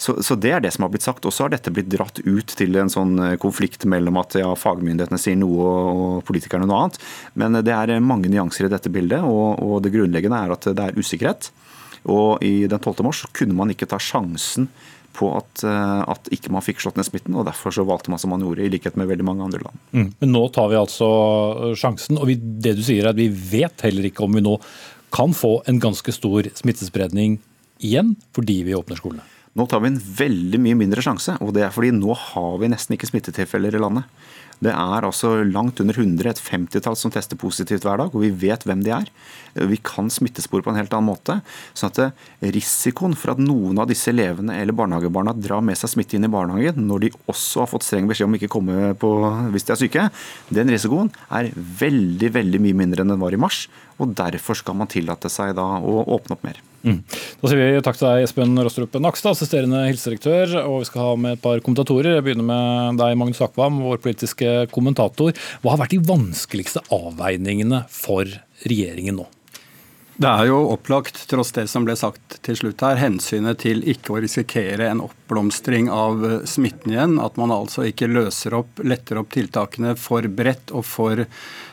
[SPEAKER 9] Så, så, Det er det som har blitt sagt. Og så har dette blitt dratt ut til en sånn konflikt mellom at ja, fagmyndighetene sier noe og politikerne noe annet. Men det er mange nyanser i dette bildet, og, og det grunnleggende er at det er usikkerhet. Og i den 12. mars kunne man ikke ta sjansen på at, eh, at ikke man fikk slått ned smitten, og derfor så valgte man som man gjorde, i likhet med veldig mange andre land.
[SPEAKER 2] Mm. Men nå tar vi altså eh, sjansen, og vi, det du sier er at vi vet heller ikke om vi nå kan få en ganske stor smittespredning igjen fordi vi åpner skolene.
[SPEAKER 9] Nå tar vi en veldig mye mindre sjanse, og det er fordi nå har vi nesten ikke smittetilfeller i landet. Det er altså langt under 100, et femtitall som tester positivt hver dag, og vi vet hvem de er. Vi kan smittespore på en helt annen måte. sånn at eh, risikoen for at noen av disse elevene eller barnehagebarna drar med seg smitte inn i barnehagen, når de også har fått streng beskjed om ikke å komme på hvis de er syke, den risikoen er veldig, veldig mye mindre enn den var i mars. Og derfor skal man tillate seg da å åpne opp mer.
[SPEAKER 2] Mm. Da sier vi takk til deg, Espen Rostrup Nakstad, assisterende helsedirektør. Og vi skal ha med et par kommentatorer. Jeg begynner med deg, Magnus Akvam, vår politiske kommentator. Hva har vært de vanskeligste avveiningene for regjeringen nå?
[SPEAKER 10] Det er jo opplagt, tross det som ble sagt til slutt her, hensynet til ikke å risikere en oppblomstring av smitten igjen. At man altså ikke løser opp, letter opp tiltakene for bredt og for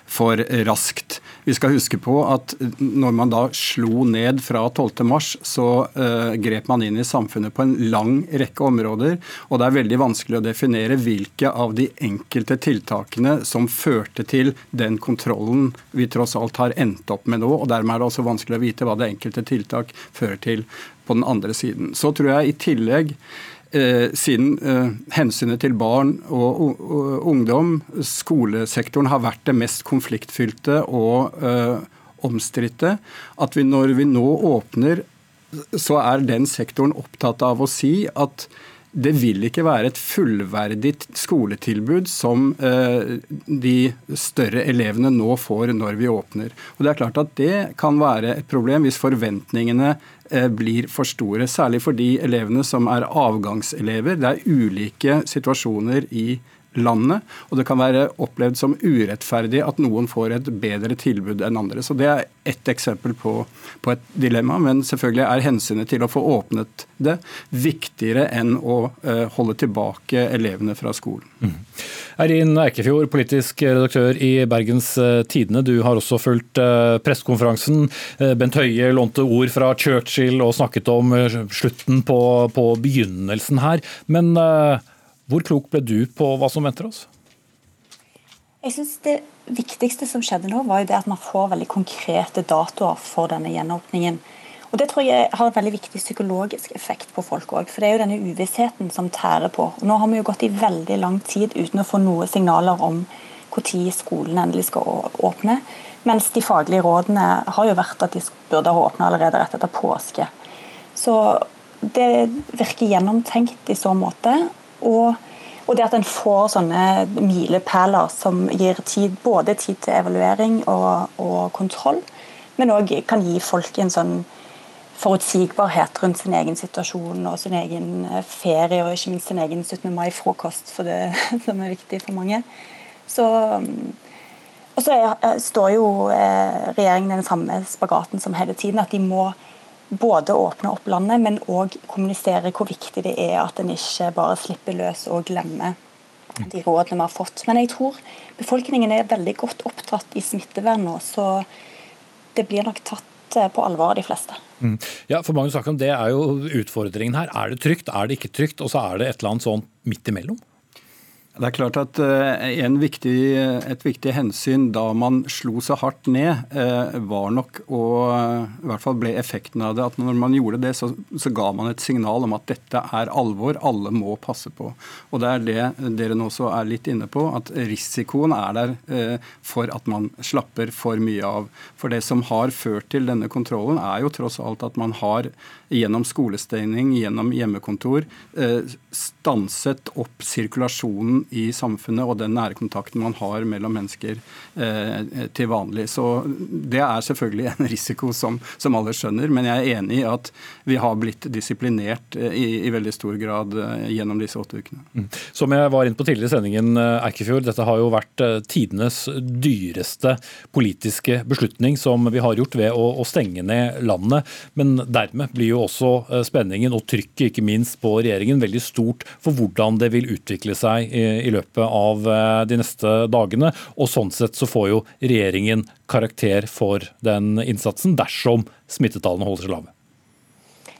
[SPEAKER 10] for raskt. Vi skal huske på at når man da slo ned fra 12.3, så uh, grep man inn i samfunnet på en lang rekke områder. Og det er veldig vanskelig å definere hvilke av de enkelte tiltakene som førte til den kontrollen vi tross alt har endt opp med nå. og Dermed er det også vanskelig å vite hva det enkelte tiltak fører til på den andre siden. Så tror jeg i tillegg siden eh, hensynet til barn og, ungdom, skolesektoren, har vært det mest konfliktfylte og eh, omstridte. At vi når vi nå åpner, så er den sektoren opptatt av å si at det vil ikke være et fullverdig skoletilbud som eh, de større elevene nå får når vi åpner. Og Det er klart at det kan være et problem hvis forventningene eh, blir for store. Særlig for de elevene som er avgangselever. Det er ulike situasjoner i landet, og det kan være opplevd som urettferdig at noen får et bedre tilbud enn andre. Så Det er ett eksempel på, på, et dilemma, men selvfølgelig er hensynet til å få åpnet det viktigere enn å uh, holde tilbake elevene fra skolen. Mm.
[SPEAKER 2] Eirin Eikefjord, politisk redaktør i Bergens eh, Tidende. Du har også fulgt uh, pressekonferansen. Uh, Bent Høie lånte ord fra Churchill og snakket om slutten på, på begynnelsen her. Men hvor klok ble du på hva som venter oss?
[SPEAKER 11] Jeg synes Det viktigste som skjedde nå, var jo det at man får veldig konkrete datoer for denne gjenåpningen. Og Det tror jeg har en veldig viktig psykologisk effekt på folk òg. For det er jo denne uvissheten som tærer på. Og nå har vi jo gått i veldig lang tid uten å få noen signaler om når skolen endelig skal åpne. Mens de faglige rådene har jo vært at de burde ha åpna allerede rett etter påske. Så det virker gjennomtenkt i så måte. Og, og, det at en får sånne milepæler som gir tid, både tid til evaluering og, og kontroll, men òg kan gi folk en sånn forutsigbarhet rundt sin egen situasjon og sin egen eh, ferie, og ikke minst sin egen 17. mai-frokost, for det som er viktig for mange. Så, og så eh, står jo eh, regjeringen den samme spagaten som hele tiden, at de må både åpne opp landet, men òg kommunisere hvor viktig det er at en ikke bare slipper løs og glemmer de rådene vi har fått. Men jeg tror befolkningen er veldig godt oppdratt i smittevern nå, så det blir nok tatt eh, på alvor de fleste.
[SPEAKER 2] Mm. Ja, for mange snakker om Det er jo utfordringen her. Er det trygt, er det ikke trygt? Og så er det et eller annet sånn midt imellom?
[SPEAKER 10] Det er klart at eh, viktig, Et viktig hensyn da man slo så hardt ned, eh, var nok og i hvert fall ble effekten av det at når man gjorde det, så, så, ga man et signal om at dette er alvor, alle må passe på. Og Det er det dere nå også er litt inne på, at risikoen er der eh, for at man slapper for mye av. For det som har ført til denne kontrollen, er jo tross alt at man har gjennom skolestengning, gjennom hjemmekontor, stanset opp sirkulasjonen i samfunnet og den nære kontakten man har mellom mennesker eh, til vanlig. Så Det er selvfølgelig en risiko som, som, alle skjønner, men jeg er enig i at vi har blitt disiplinert eh, i, i veldig stor grad eh, gjennom disse åtte ukene. Mm.
[SPEAKER 2] Som jeg var inne på tidligere i sendingen, eh, Eikefjord, dette har jo vært tidenes dyreste politiske beslutning som vi har gjort ved å, å stenge ned landet. Men dermed blir jo også spenningen og trykket ikke minst på regjeringen veldig stort for hvordan det vil utvikle seg i, i løpet av eh, de neste dagene. Og sånn sett så får jo regjeringen karakter for den innsatsen dersom smittetallene holder seg lave.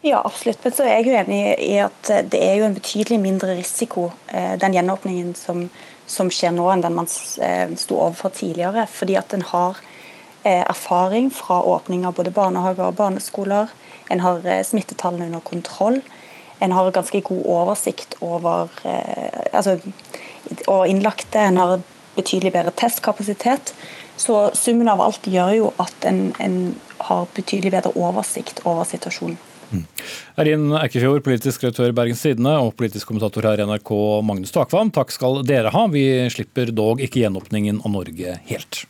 [SPEAKER 11] Ja, absolutt. Men så er jeg jo enig i at det er jo en betydelig mindre risiko, eh, den gjenåpningen som, som skjer nå, enn den man eh, sto overfor tidligere. Fordi at en har erfaring fra åpning av både barnehager og barneskoler. En har smittetallene under kontroll. En har ganske god oversikt over altså, og innlagte. En har betydelig bedre testkapasitet. Så summen av alt gjør jo at en, en har betydelig bedre oversikt over situasjonen. Mm.
[SPEAKER 2] Erin Eikefjord, politisk redaktør i Bergens Tidende og politisk kommentator her i NRK, Magnus Takvam. Takk skal dere ha. Vi slipper dog ikke gjenåpningen av Norge helt.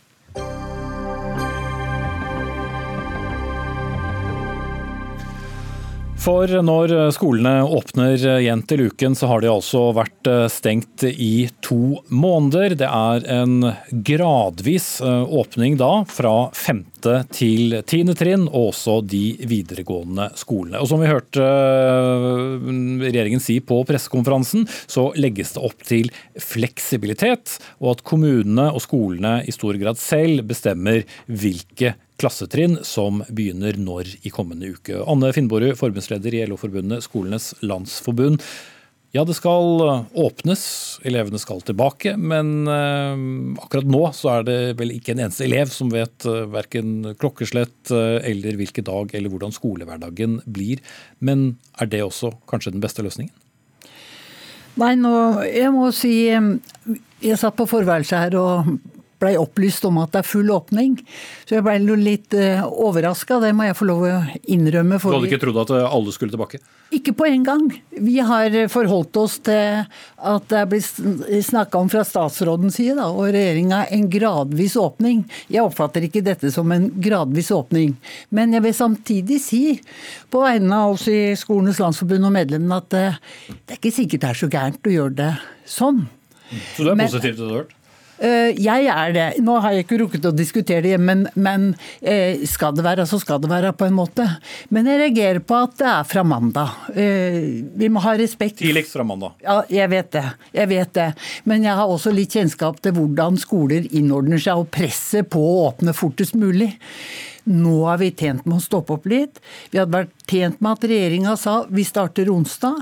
[SPEAKER 2] For når skolene åpner igjen til uken, så har de altså vært eh, stengt i to måneder. Det er en gradvis eh, åpning da, fra femte til tiende trinn, og også de videregående skolene. Og som vi hørte eh, regjeringen si på pressekonferansen, så legges det opp til fleksibilitet, og at kommunene og skolene i stor grad selv bestemmer hvilke klassetrinn som begynner når i kommende uke. Anne Finnborg, forbundsleder i LO-forbundet Skolenes landsforbund. Ja, det skal åpnes, elevene skal tilbake, men eh, akkurat nå så er det vel ikke en eneste elev som vet uh, verken klokkeslett eller hvilken dag eller hvordan skolehverdagen blir. Men er det også kanskje den beste løsningen?
[SPEAKER 12] Nei, nå, jeg må si Jeg satt på forværelset her og blei opplyst om at det er full åpning. Så jeg blei litt uh, overraska, det må jeg få lov å innrømme.
[SPEAKER 2] du hadde ikke trodd at alle skulle tilbake?
[SPEAKER 12] Ikke på en gang. Vi har forholdt oss til at det er blitt snakka om fra statsrådens side da, og regjeringa en gradvis åpning. Jeg oppfatter ikke dette som en gradvis åpning. Men jeg vil samtidig si, på vegne av oss i Skolenes landsforbund og medlemmene, at det, det er ikke sikkert det er så gærent å gjøre det sånn.
[SPEAKER 2] Så du er positiv til det du har hørt?
[SPEAKER 12] Eh, jeg er det. Nå har jeg ikke rukket å diskutere det men, men eh, skal det være, så skal det være, på en måte. Men jeg reagerer på at det er fra mandag. Eh, vi må ha respekt
[SPEAKER 2] Tidligst fra mandag.
[SPEAKER 12] Ja, jeg vet det. Jeg vet det. Men jeg har også litt kjennskap til hvordan skoler innordner seg og presser på å åpne fortest mulig. Nå er vi tjent med å stoppe opp litt. Vi hadde vært tjent med at regjeringa sa vi starter onsdag.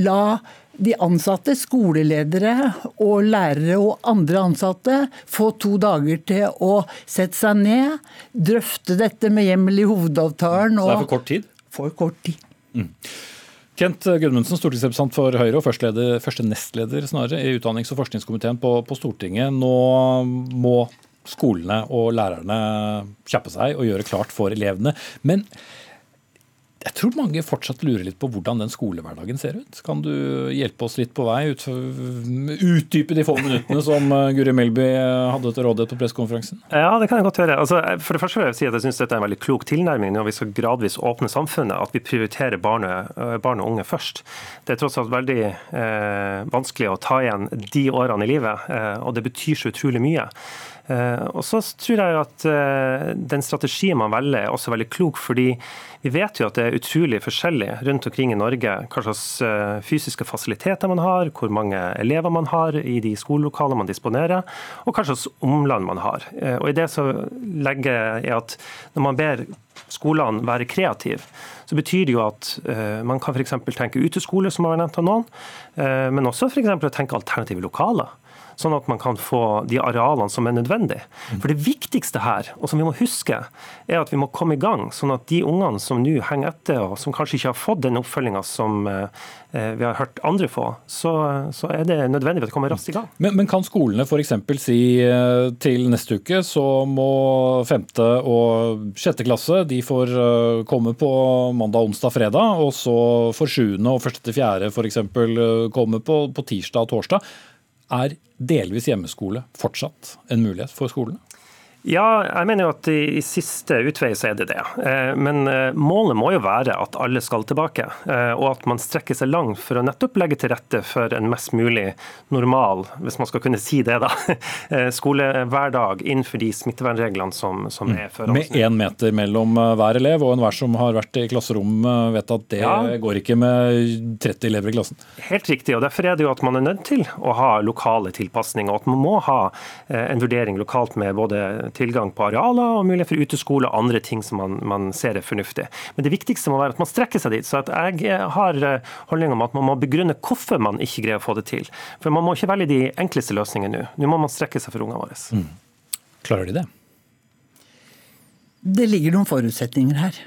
[SPEAKER 12] La de ansatte, skoleledere og lærere og andre ansatte, få to dager til å sette seg ned, drøfte dette med hjemmel i hovedavtalen.
[SPEAKER 2] Så det er for kort tid?
[SPEAKER 12] For kort tid. Mm.
[SPEAKER 2] Kent Gudmundsen, stortingsrepresentant for Høyre og første, leder, første nestleder snarere, i utdannings- og forskningskomiteen på, på Stortinget. Nå må skolene og lærerne kjappe seg og gjøre klart for elevene. Men jeg tror mange fortsatt lurer litt på hvordan den skolehverdagen ser ut. Kan du hjelpe oss litt på vei? Ut, utdype de få minuttene som eh, Guri Melby eh, hadde til rådighet på pressekonferansen?
[SPEAKER 13] Ja, det kan jeg godt gjøre. Altså, for det første vil jeg si at jeg syns dette er en veldig klok tilnærming når vi skal gradvis åpne samfunnet, at vi prioriterer barn, eh, barn og unge først. Det er tross alt veldig eh, vanskelig å ta igjen de årene i livet, eh, og det betyr så utrolig mye. Eh, og så tror jeg at eh, den strategien man velger er også veldig klok, fordi vi vet jo at det er utrolig forskjellig rundt omkring i Norge hva slags eh, fysiske fasiliteter man har, hvor mange elever man har i de skolelokalene man disponerer, og hva slags omland man har. Og i det så legger jeg at når man ber skolene være kreative, så betyr det jo at man kan f.eks. tenke uteskole, som har vært nevnt av noen, men også f.eks. tenke alternative lokaler sånn at man kan få de arealene som er nødvendig. For Det viktigste her, og som vi må huske, er at vi må komme i gang, sånn at de ungene som nå henger etter, og som kanskje ikke har fått den oppfølginga som eh, vi har hørt andre få, så, så, er det nødvendig at vi kommer raskt i gang.
[SPEAKER 2] Men, men kan skolene f.eks. si eh, til neste uke så må femte og sjette klasse de får eh, komme på mandag, onsdag, fredag, og så får sjuende og første til fjerde f.eks. komme på, på tirsdag og torsdag. Er delvis hjemmeskole fortsatt en mulighet for skolene?
[SPEAKER 13] Ja, jeg mener jo at i siste utvei så er det det. Eh, men eh, målet må jo være at alle skal tilbake. Eh, og at man strekker seg langt for å nettopp legge til rette for en mest mulig normal, hvis man skal kunne si det, da, skolehverdag innenfor de smittevernreglene som, som er for
[SPEAKER 2] oss. Med én meter mellom hver elev, og enhver som har vært i klasserom vet at det ja. går ikke med 30 elever i klassen?
[SPEAKER 13] Helt riktig. og Derfor er det jo at man er nødt til å ha lokale tilpasninger. og at man må ha en vurdering lokalt med både tilgang på arealer og mulighet for uteskole og andre ting som man, man, ser er fornuftig. Men det viktigste må være at man strekker seg dit. Så jeg har eh, holdning om at man må begrunne hvorfor man ikke greier å få det til. For man må ikke velge de enkleste løsningene nå. Nå må man strekke seg for ungene våre. Mm.
[SPEAKER 2] Klarer de det?
[SPEAKER 12] Det ligger noen forutsetninger her.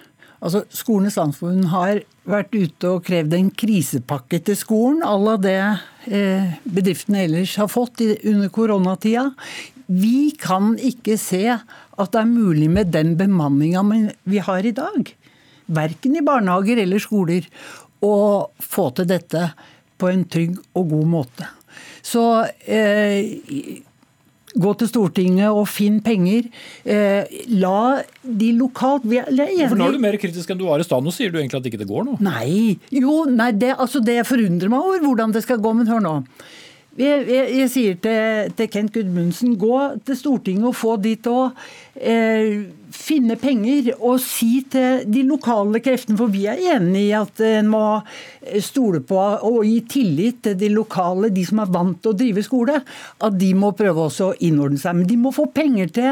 [SPEAKER 12] Altså, Skolenes landsforbund har vært ute og krevd en krisepakke til skolen à la det eh, bedriftene ellers har fått under koronatida. Vi kan ikke se at det er mulig med den bemanninga vi har i dag, verken i barnehager eller skoler, å få til dette på en trygg og god måte. Så eh, gå til Stortinget og finn penger. Eh, la de lokalt vi er
[SPEAKER 2] For Nå er du mer kritisk enn du var i stad. Nå sier du egentlig at ikke det går nå?
[SPEAKER 12] Nei, jo, nei, det, altså det forundrer meg over hvordan det skal gå. Men hør nå. Jeg, jeg, jeg sier til, til, Kent Gudmundsen, gå til Stortinget og få de til å eh, finne penger. Og si til de lokale kreftene, for vi er enig i at en må stole på og gi tillit til de lokale, de som er vant til å drive skole, at de må prøve også å innordne seg. Men de må få penger til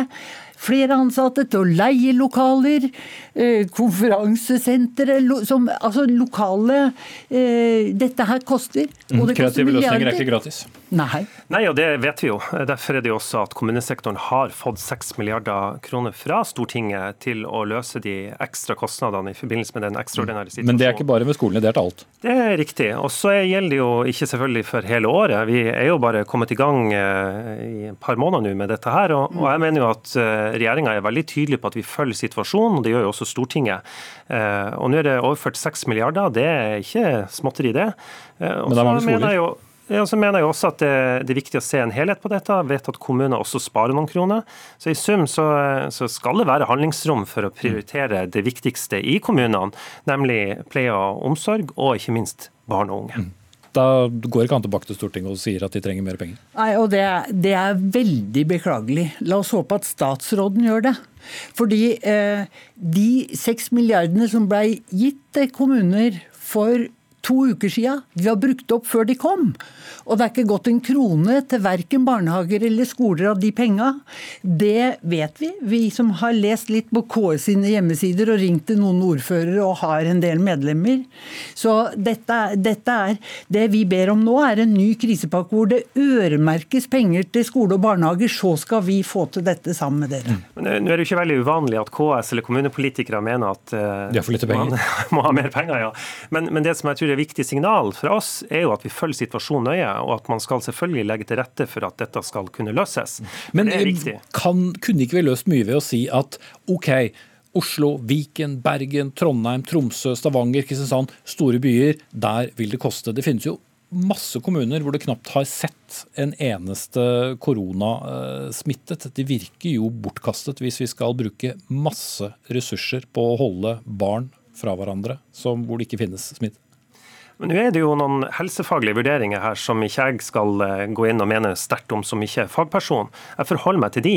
[SPEAKER 12] flere ansatte til å leie lokaler, eh, konferansesentre Altså lokale eh, Dette her koster.
[SPEAKER 2] Mm, kreative løsninger er ikke gratis?
[SPEAKER 12] Nei.
[SPEAKER 13] Nei, og det vet vi jo. Derfor er det jo også at kommunesektoren har fått 6 milliarder kroner fra Stortinget til å løse de ekstra kostnadene i forbindelse med den ekstraordinære situasjonen.
[SPEAKER 2] Men det er ikke bare ved skolene, det er til alt?
[SPEAKER 13] Det er riktig. Og så gjelder det jo ikke selvfølgelig for hele året. Vi er jo bare kommet i gang eh, i et par måneder nå med dette her. Og, og jeg mener jo at eh, regjeringa er veldig tydelig på at vi følger situasjonen, og det gjør jo også Stortinget. Eh, og nå er det overført 6 milliarder, det er ikke småtteri det. Og
[SPEAKER 2] Men det er mange
[SPEAKER 13] så mener
[SPEAKER 2] skoler.
[SPEAKER 13] jeg jo ja, så mener jeg også at det, det er viktig å se en helhet på dette. Jeg vet at kommuner også sparer noen kroner. Så i sum så, så skal det være handlingsrom for å prioritere det viktigste i kommunene, nemlig pleie og omsorg, og ikke minst barn og unge.
[SPEAKER 2] Da går ikke han tilbake til Stortinget og sier at de trenger mer penger.
[SPEAKER 12] Nei, og det, er- det er veldig beklagelig. La oss håpe at statsråden gjør det. Fordi eh, de seks milliardene som ble gitt til kommuner for to uker siden, de har brukt opp før de kom. Og det er ikke gått en krone til verken barnehager eller skoler av de penga. Det vet vi, vi som har lest litt på KS sine hjemmesider og ringt til noen ordførere og har en del medlemmer. Så dette, er- dette er Det vi ber om nå, er en ny krisepakke hvor det øremerkes penger til skole og barnehager. Så skal vi få til dette sammen med dere.
[SPEAKER 13] Men nå- nå er det jo ikke veldig uvanlig at KS eller kommunepolitikere mener at uh,
[SPEAKER 2] De har for lite penger.
[SPEAKER 13] man må ha mer penger. ja. Men, men det som jeg tror er viktig signal fra oss, er jo at vi følger situasjonen nøye, og at man skal selvfølgelig legge til rette for at dette skal kunne løses.
[SPEAKER 2] Men
[SPEAKER 13] viktig.
[SPEAKER 2] kan, kunne ikke vi løst mye ved å si at OK, Oslo, Viken, Bergen, Trondheim, Tromsø, Stavanger, Kristiansand, store byer, der vil det koste. Det finnes jo masse kommuner hvor det knapt har sett en eneste koronasmittet. De virker jo bortkastet hvis vi skal bruke masse ressurser på å holde barn fra hverandre som, hvor det ikke finnes smitte.
[SPEAKER 13] Men nå er det jo noen helsefaglige vurderinger her som ikke jeg skal eh, gå inn og mene sterkt om som ikke er fagperson. Jeg forholder meg til de.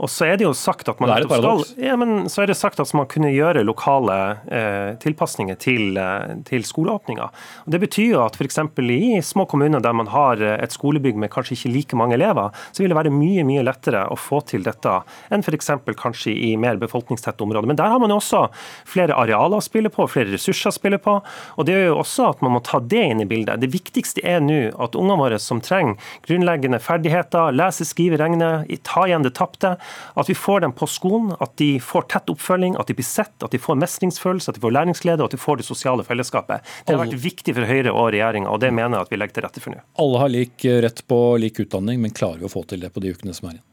[SPEAKER 13] Og så er det jo sagt at man
[SPEAKER 2] er paradoks.
[SPEAKER 13] ja, men så er det sagt at man kunne gjøre lokale eh, tilpasninger til, eh, til skoleåpninga. Og Det betyr jo at f.eks. i små kommuner der man har eh, et skolebygg med kanskje ikke like mange elever, så vil det være mye mye lettere å få til dette enn f.eks. kanskje i mer befolkningstette områder. Men der har man jo også flere arealer å spille på, flere ressurser å spille på. og det gjør jo også at man må ta det inn i bildet. Det viktigste er nå at ungene våre som trenger grunnleggende ferdigheter, lese, skrive, regne, ta igjen det tapte, at vi får dem på skolen, at de får tett oppfølging, at de blir sett, at de får mestringsfølelse, at de får læringsglede, og at de får det sosiale fellesskapet. Det har vært viktig for Høyre og regjeringa, og det mener jeg at vi legger til rette for nå.
[SPEAKER 2] Alle har lik rett på lik utdanning, men klarer vi å få til det på de ukene som er igjen?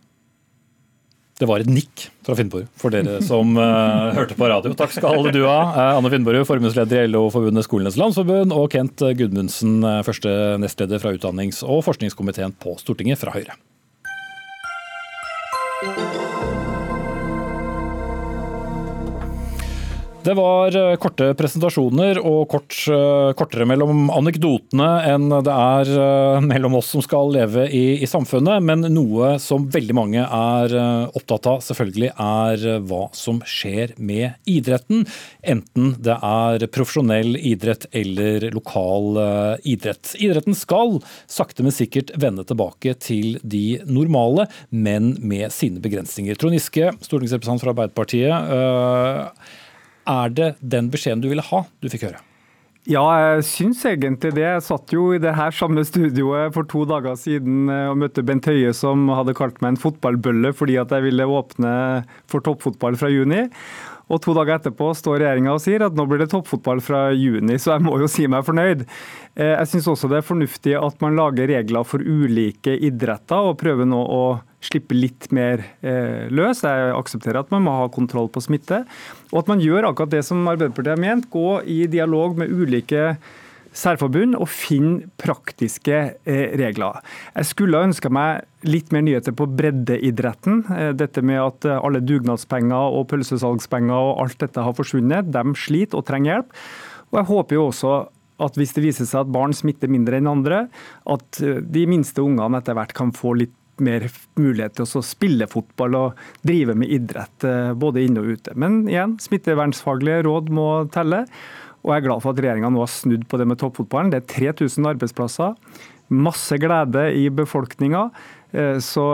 [SPEAKER 2] Det var et nikk fra Finnborg for dere som uh, hørte på radio. Takk skal du ha. Uh, Anne Finnborg, formuesleder i LO-forbundet Skolenes landsforbund, og Kent Gudmundsen, eh, første nestleder fra utdannings- og forskningskomiteen på Stortinget fra Høyre. Det var eh, korte presentasjoner og kort, eh, kortere mellom anekdotene enn det er eh, mellom oss som skal leve i, i samfunnet. Men noe som veldig mange er opptatt av, selvfølgelig, er hva som skjer med idretten. Enten det er profesjonell idrett eller lokal idrett. Idretten skal sakte, men sikkert vende tilbake til de normale, men med sine begrensninger. Trond Giske, stortingsrepresentant fra Arbeiderpartiet. Er det den beskjeden du ville ha, du fikk høre?
[SPEAKER 14] Ja, jeg syns egentlig det. Jeg satt jo i det her samme studioet for to dager siden eh, og møtte Bent Høie, som hadde kalt meg en fotballbølle fordi at jeg ville åpne for toppfotball fra juni. Og to dager etterpå står regjeringa og sier at nå blir det toppfotball fra juni, så jeg må jo si meg fornøyd. Eh, Jeg syns også det er fornuftig at man lager regler for ulike idretter, og prøver nå å slippe litt mer eh, løs. Jeg aksepterer at man må ha kontroll på smitte. Og at man gjør akkurat det som Arbeiderpartiet har ment, gå i dialog med ulike særforbund og finne praktiske eh, regler. Jeg skulle ønska meg litt mer nyheter på breddeidretten. Eh, dette med at eh, alle dugnadspenger og pølsesalgspenger og alt dette har forsvunnet. De sliter og trenger hjelp. Og jeg håper jo også at hvis det viser seg at barn smitter mindre enn andre, at eh, de minste ungene etter hvert kan få litt mer mulighet til å spille fotball og drive med idrett eh, både inne og ute. Men igjen, smittevernsfaglige råd må telle. Og jeg er glad for at regjeringa nå har snudd på det med toppfotballen. Det er 3000 arbeidsplasser. Masse glede i befolkninga. Eh, Så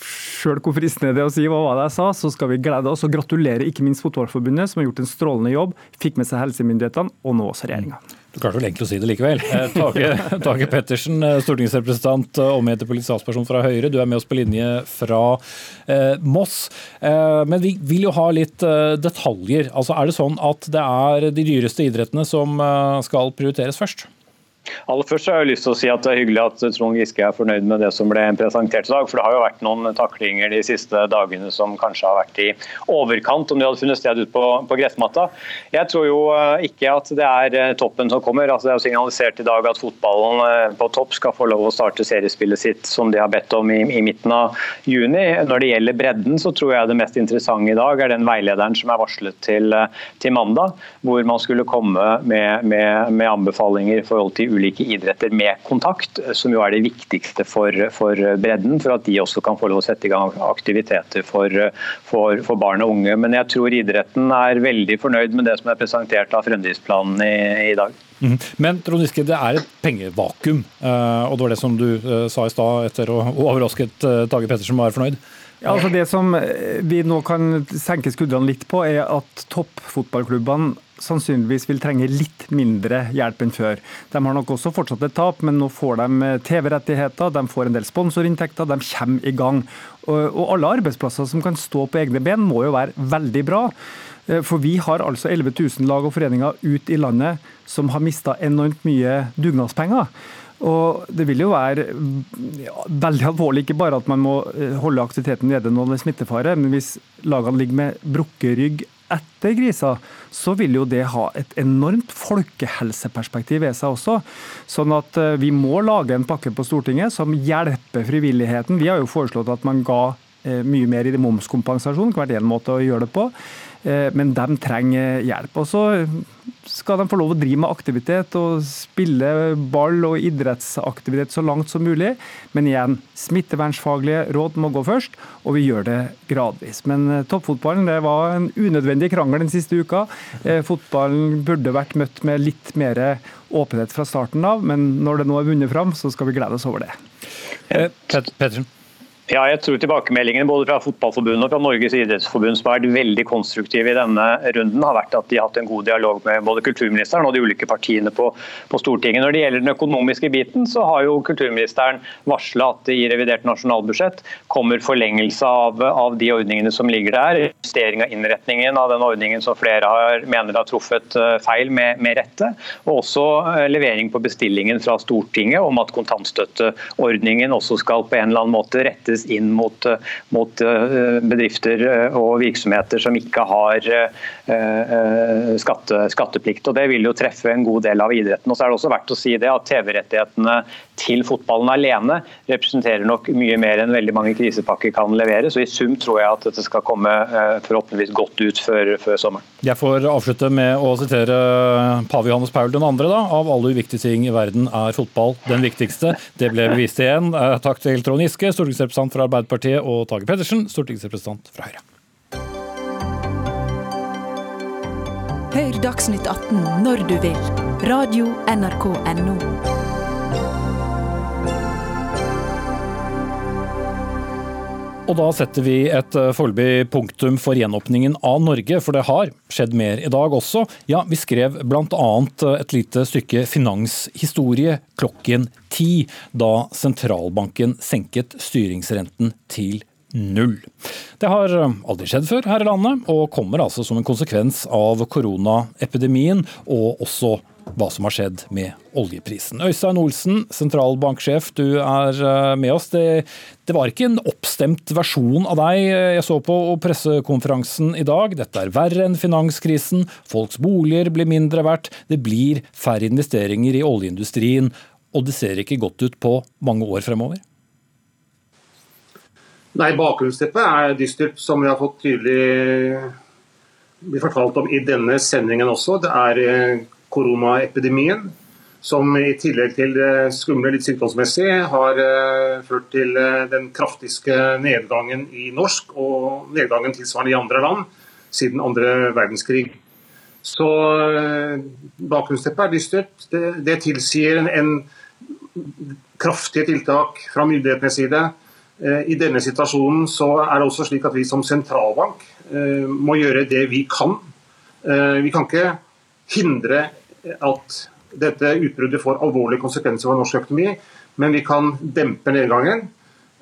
[SPEAKER 14] sjøl hvor fristende det er å si hva var det jeg sa, så skal vi glede oss og gratulere ikke minst Fotballforbundet, som har gjort en strålende jobb. Fikk med seg helsemyndighetene, og nå også regjeringa.
[SPEAKER 2] Du klarte vel egentlig å si det likevel. Eh, Tage, Tage Pettersen, eh, stortingsrepresentant og medlemmet politisk statsperson fra Høyre. Du er med oss på linje fra eh, Moss. Eh, men vi vil jo ha litt eh, detaljer. Altså, er det sånn at det er de dyreste idrettene som eh, skal prioriteres først?
[SPEAKER 15] Aller først har jeg lyst til å si at Det er hyggelig at Trond Giske er fornøyd med det som ble presentert i dag. for Det har jo vært noen taklinger de siste dagene som kanskje har vært i overkant om de hadde funnet sted ut på, på gressmatta. Jeg tror jo eh, ikke at det er eh, toppen som kommer. Altså, det er jo signalisert i dag at fotballen eh, på topp skal få lov å starte seriespillet sitt som de har bedt om i, i midten av juni. Når det gjelder bredden, så tror jeg det mest interessante i dag er den veilederen som er varslet til, til mandag, hvor man skulle komme med, med, med anbefalinger i forhold til ulike idretter med kontakt, som jo er det viktigste for, for, bredden, for at de også kan få lov å sette i gang aktiviteter for, for, for, barn og unge. Men jeg tror idretten er veldig fornøyd med det som er presentert av fremdriftsplanen i, i dag.
[SPEAKER 2] Mhm. Men Trond Giske, det er et pengevakuum, eh, og det var det som du eh, sa i stad etter å overrasket eh, Tage Pettersen var fornøyd?
[SPEAKER 14] Ja, altså Det som vi nå kan senke skuldrene litt på, er at toppfotballklubbene sannsynligvis vil trenge litt mindre hjelp enn før. De har nok også fortsatt et tap, men nå får de eh, TV-rettigheter, de får en del sponsorinntekter, de kommer i gang. Og alle arbeidsplasser som kan stå på egne ben, må jo være veldig bra. Eh, for vi har altså 11 000 lag og foreninger ut i landet som har mista enormt mye dugnadspenger. Og Det vil jo være veldig alvorlig, ikke bare at man må eh, holde aktiviteten nede når det er smittefare, men hvis lagene ligger med brukket rygg etter krisa, så vil jo det ha et enormt folkehelseperspektiv ved seg også. Sånn at eh, vi må lage en pakke på Stortinget som hjelper frivilligheten. Vi har jo foreslått at man ga eh, mye mer i momskompensasjon, hvert én måte å gjøre det på. Eh, men de trenger hjelp. Og så skal de få lov å drive med aktivitet og spille ball og idrettsaktivitet så langt som mulig. Men igjen, smittevernfaglige råd må gå først, og vi gjør det gradvis. Men eh, toppfotballen det var en unødvendig krangel den siste uka. Eh, fotballen burde vært møtt med litt mer åpenhet fra starten av, men når det nå er vunnet fram, så skal vi glede oss over det.
[SPEAKER 2] Pettersen.
[SPEAKER 15] Ja, jeg tror tilbakemeldingene både fra Fotballforbundet og fra Norges idrettsforbund som har vært veldig konstruktive i denne runden, har vært at de har hatt en god dialog med både kulturministeren og de ulike partiene på, på Stortinget. Når det gjelder den økonomiske biten, så har jo kulturministeren varsla at det i revidert nasjonalbudsjett kommer forlengelse av, av, de ordningene som ligger der. Justering av innretningen av den ordningen som flere har, mener har truffet eh, feil med, med rette. Og også eh, levering på bestillingen fra Stortinget om at kontantstøtteordningen også skal på en eller annen måte rette rettes inn mot, eh, mot eh, bedrifter eh, og virksomheter som ikke har skatte, skatteplikt. og Det vil jo treffe en god del av idretten. Og så er det også verdt å si det at TV-rettighetene til fotballen alene representerer nok mye mer enn veldig mange krisepakker kan levere. Så i sum tror jeg at dette skal komme forhåpentligvis godt ut før, før sommeren.
[SPEAKER 2] Jeg får avslutte med å sitere pave Johannes Paul 2. Da. Av alle uviktige ting i verden er fotball den viktigste. Det ble bevist igjen. Takk til Trond Giske, stortingsrepresentant stortingsrepresentant fra Arbeiderpartiet, og Tage Pedersen, stortingsrepresentant fra Høyre.
[SPEAKER 1] Hør Dagsnytt 18 når du vil. Radio NRK Radio.nrk.no.
[SPEAKER 2] Og da setter vi et eh, foreløpig punktum for gjenåpningen av Norge, for det har skjedd mer i dag også. Ja, vi skrev bl.a. Eh, et lite stykke finanshistorie klokken ti, da sentralbanken senket styringsrenten til null. Det har eh, aldri skjedd før her i landet, og kommer altså som en konsekvens av koronaepidemien og også hva som har skjedd med oljeprisen. Øystein Olsen, sentralbanksjef, du er eh, med oss. Det, det, var ikke en oppstemt versjon av deg jeg så på pressekonferansen i dag. Dette er verre enn finanskrisen, folks boliger blir mindre verdt, det blir færre investeringer i oljeindustrien, og det ser ikke godt ut på mange år fremover?
[SPEAKER 16] Nei, Bakgrunnsteppet er dystert, som vi har fått tydelig blir fortalt om i denne sendingen også. Det er eh, koronaepidemien, som i tillegg til det skumle litt sykdomsmessig har uh, ført til uh, den kraftigste nedgangen i norsk og nedgangen tilsvarende i andre land siden andre verdenskrig. Så uh, bakgrunnsteppet er dystert. Det, det tilsier en, en kraftige tiltak fra myndighetenes side. I denne situasjonen så er det også slik at vi som sentralbank må gjøre det vi kan. Vi kan ikke hindre at dette utbruddet får alvorlige konsekvenser for norsk økonomi, men vi kan dempe nedgangen.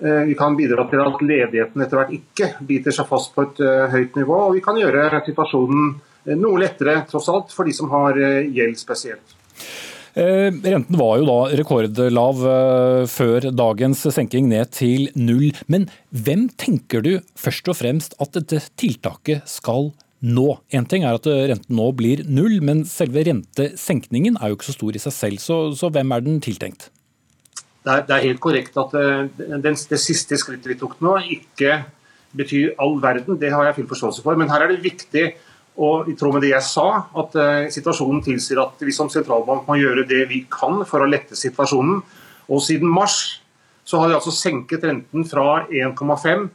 [SPEAKER 16] Eh, vi kan bidra til at ledigheten etter hvert ikke biter seg fast på et eh, høyt nivå. Og vi kan gjøre situasjonen eh, noe lettere, tross alt, for de som har gjeld spesielt.
[SPEAKER 2] Renten var jo da rekordlav før dagens senking ned til null. Men hvem tenker du først og fremst at dette tiltaket skal nå? En ting er at renten nå blir null, men selve rentesenkningen er jo ikke så stor i seg selv. Så, så hvem er den tiltenkt?
[SPEAKER 16] det er, det er, helt korrekt at eh, det, det, siste skrittet vi tok nå, ikke betyr all verden. Det har jeg full forståelse for. Men her er det viktig, og i tråd med det jeg sa, at uh, situasjonen tilsier at vi som sentralbank må gjøre det vi kan for å lette situasjonen. Og siden mars så har vi altså senket renten fra 1,5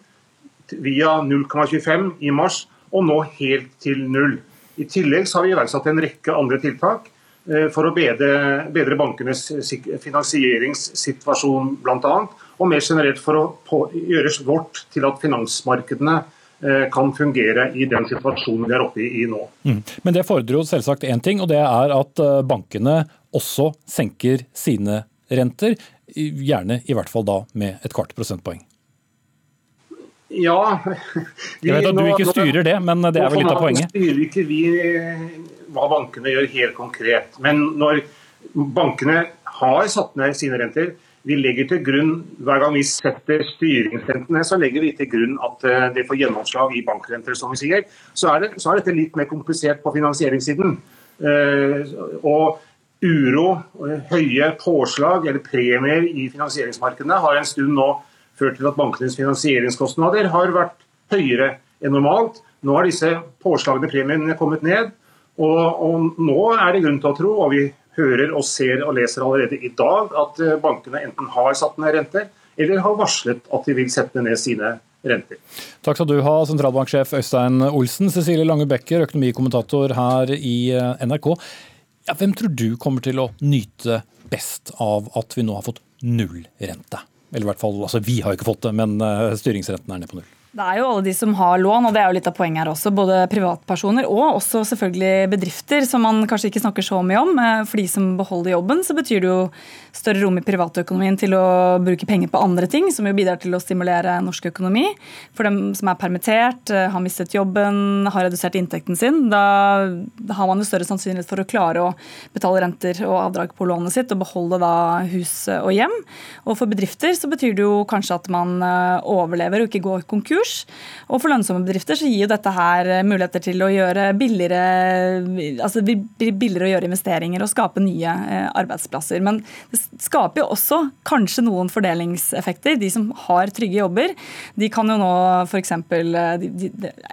[SPEAKER 16] via 0,25 i mars, og nå helt til null. I tillegg har vi iverksatt en rekke andre tiltak. Eh, for å bedre, bedre bankenes finansieringssituasjon bl.a. Og mer generelt for å på, gjøre vårt til at finansmarkedene eh, kan fungere i den situasjonen vi er oppe i nå.
[SPEAKER 2] Mm. Men det fordrer jo selvsagt én ting, og det er at eh, bankene også senker sine renter. Gjerne i hvert fall da med et kvart prosentpoeng.
[SPEAKER 16] Ja
[SPEAKER 2] vi, Jeg vet at du ikke styrer det, men det er vel litt av poenget?
[SPEAKER 16] Styrer ikke vi hva bankene gjør helt konkret. Men når bankene har satt ned sine renter, vi legger til grunn, Hver gang vi setter styringsrentene, så legger vi til grunn at eh, det får gjennomslag i bankrenter. som vi sier. Så er, det, så er dette litt mer komplisert på finansieringssiden. Eh, og uro, høye påslag eller premier i finansieringsmarkedene har en stund nå ført til at bankenes finansieringskostnader har vært høyere enn normalt. Nå har disse påslagne premiene kommet ned. Og, og, nå er det grunn til å tro, og vi hører og ser og leser allerede i dag, at eh, bankene enten har satt ned renter, eller har varslet at de vil sette ned sine renter.
[SPEAKER 2] Takk skal du ha, sentralbanksjef Øystein Olsen. Cecilie Lange Becker, økonomikommentator her i eh, NRK. Ja, hvem tror du kommer til å nyte best av at vi nå har fått nullrente? Eller i hvert fall, altså Vi har ikke fått det, men styringsretten styringsrenten er nede på null.
[SPEAKER 17] Det er jo alle de som har lån, og det er jo litt av poenget her også. Både privatpersoner og også selvfølgelig bedrifter, som man kanskje ikke snakker så mye om. Eh, for de som beholder jobben, så betyr det jo større rom i privatøkonomien til å bruke penger på andre ting, som jo bidrar til å stimulere norsk økonomi. For dem som er permittert, eh, har mistet jobben, har redusert inntekten sin, da, har man jo større sannsynlighet for å klare å betale renter og avdrag på lånet sitt og beholde da hus og hjem. Og for bedrifter så betyr det jo kanskje at man eh, overlever og ikke går konkurs kurs. Og for lønnsomme bedrifter så gir jo dette her eh, muligheter til å gjøre billigere altså billigere å gjøre investeringer og skape nye eh, arbeidsplasser. Men det skaper jo også kanskje noen fordelingseffekter. De som har trygge jobber, de kan jo nå f.eks. Eh,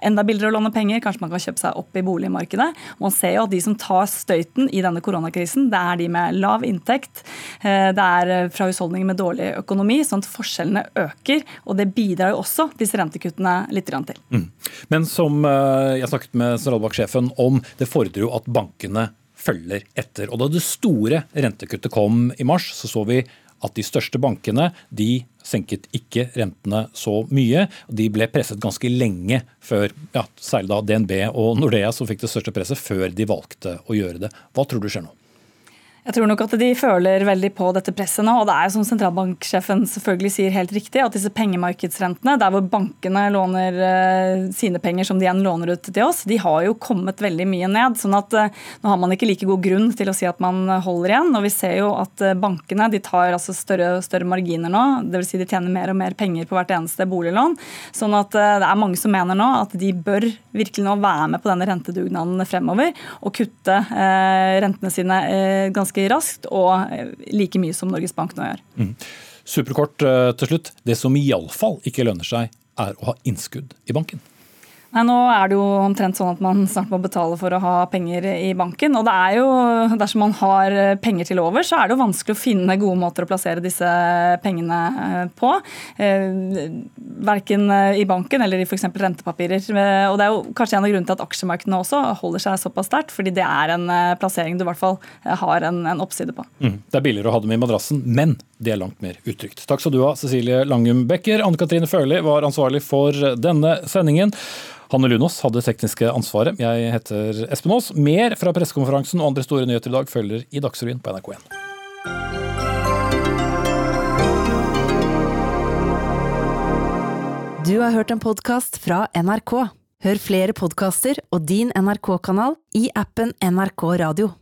[SPEAKER 17] enda billigere å låne penger, kanskje man kan kjøpe seg opp i boligmarkedet. Man ser jo at de som tar støyten i denne koronakrisen, det er de med lav inntekt, det er fra husholdninger med dårlig økonomi, sånn at forskjellene øker. Og det bidrar jo også disse rentekuttene rentekuttene litt til. Mm.
[SPEAKER 2] Men som eh, jeg snakket med sentralbanksjefen om, det fordrer jo at bankene følger etter. Og Da det store rentekuttet kom i mars, så så vi at de største bankene de senket ikke rentene så mye. De ble presset ganske lenge før, ja, særlig da DNB og Nordea som fikk det største presset, før de valgte å gjøre det. Hva tror du skjer nå?
[SPEAKER 17] Jeg tror nok at de føler veldig på dette presset nå. og det er som sentralbanksjefen selvfølgelig sier helt riktig, at disse pengemarkedsrentene, der hvor bankene låner uh, sine penger som de igjen låner ut til oss, de har jo kommet veldig mye ned. sånn at uh, nå har man ikke like god grunn til å si at man holder igjen. og Vi ser jo at uh, bankene de tar altså større og større marginer nå. Dvs. Si de tjener mer og mer penger på hvert eneste boliglån. sånn at det er mange som mener nå at de bør virkelig nå være med på denne rentedugnaden fremover og kutte rentene sine ganske ganske raskt og eh, like mye som Norges Bank nå gjør. Mm.
[SPEAKER 2] Superkort eh, til slutt. Det som iallfall ikke lønner seg, er å ha innskudd i banken.
[SPEAKER 17] Nei, Nå er det jo omtrent sånn at man snart må betale for å ha penger i banken. Og det er jo, dersom man har penger til over, så er det jo vanskelig å finne gode måter å plassere disse pengene eh, på. Eh, verken i banken eller i f.eks. rentepapirer. Eh, og det er jo kanskje en av grunnene til at aksjemarkedene også holder seg såpass sterkt, fordi det er en plassering du i hvert fall har en, en oppside på.
[SPEAKER 2] Mm. Det er billigere å ha dem i madrassen, men det er langt mer utrygt. Takk skal du ha, Cecilie Langum Becker. Anne Katrine Førli var ansvarlig for denne sendingen. Hanne Lunås hadde tekniske ansvaret. Jeg heter Espen Aas. Mer fra pressekonferansen og andre store nyheter i dag følger i Dagsrevyen på NRK1.
[SPEAKER 18] Du har hørt en podkast fra NRK. Hør flere podkaster og din NRK-kanal i appen NRK Radio.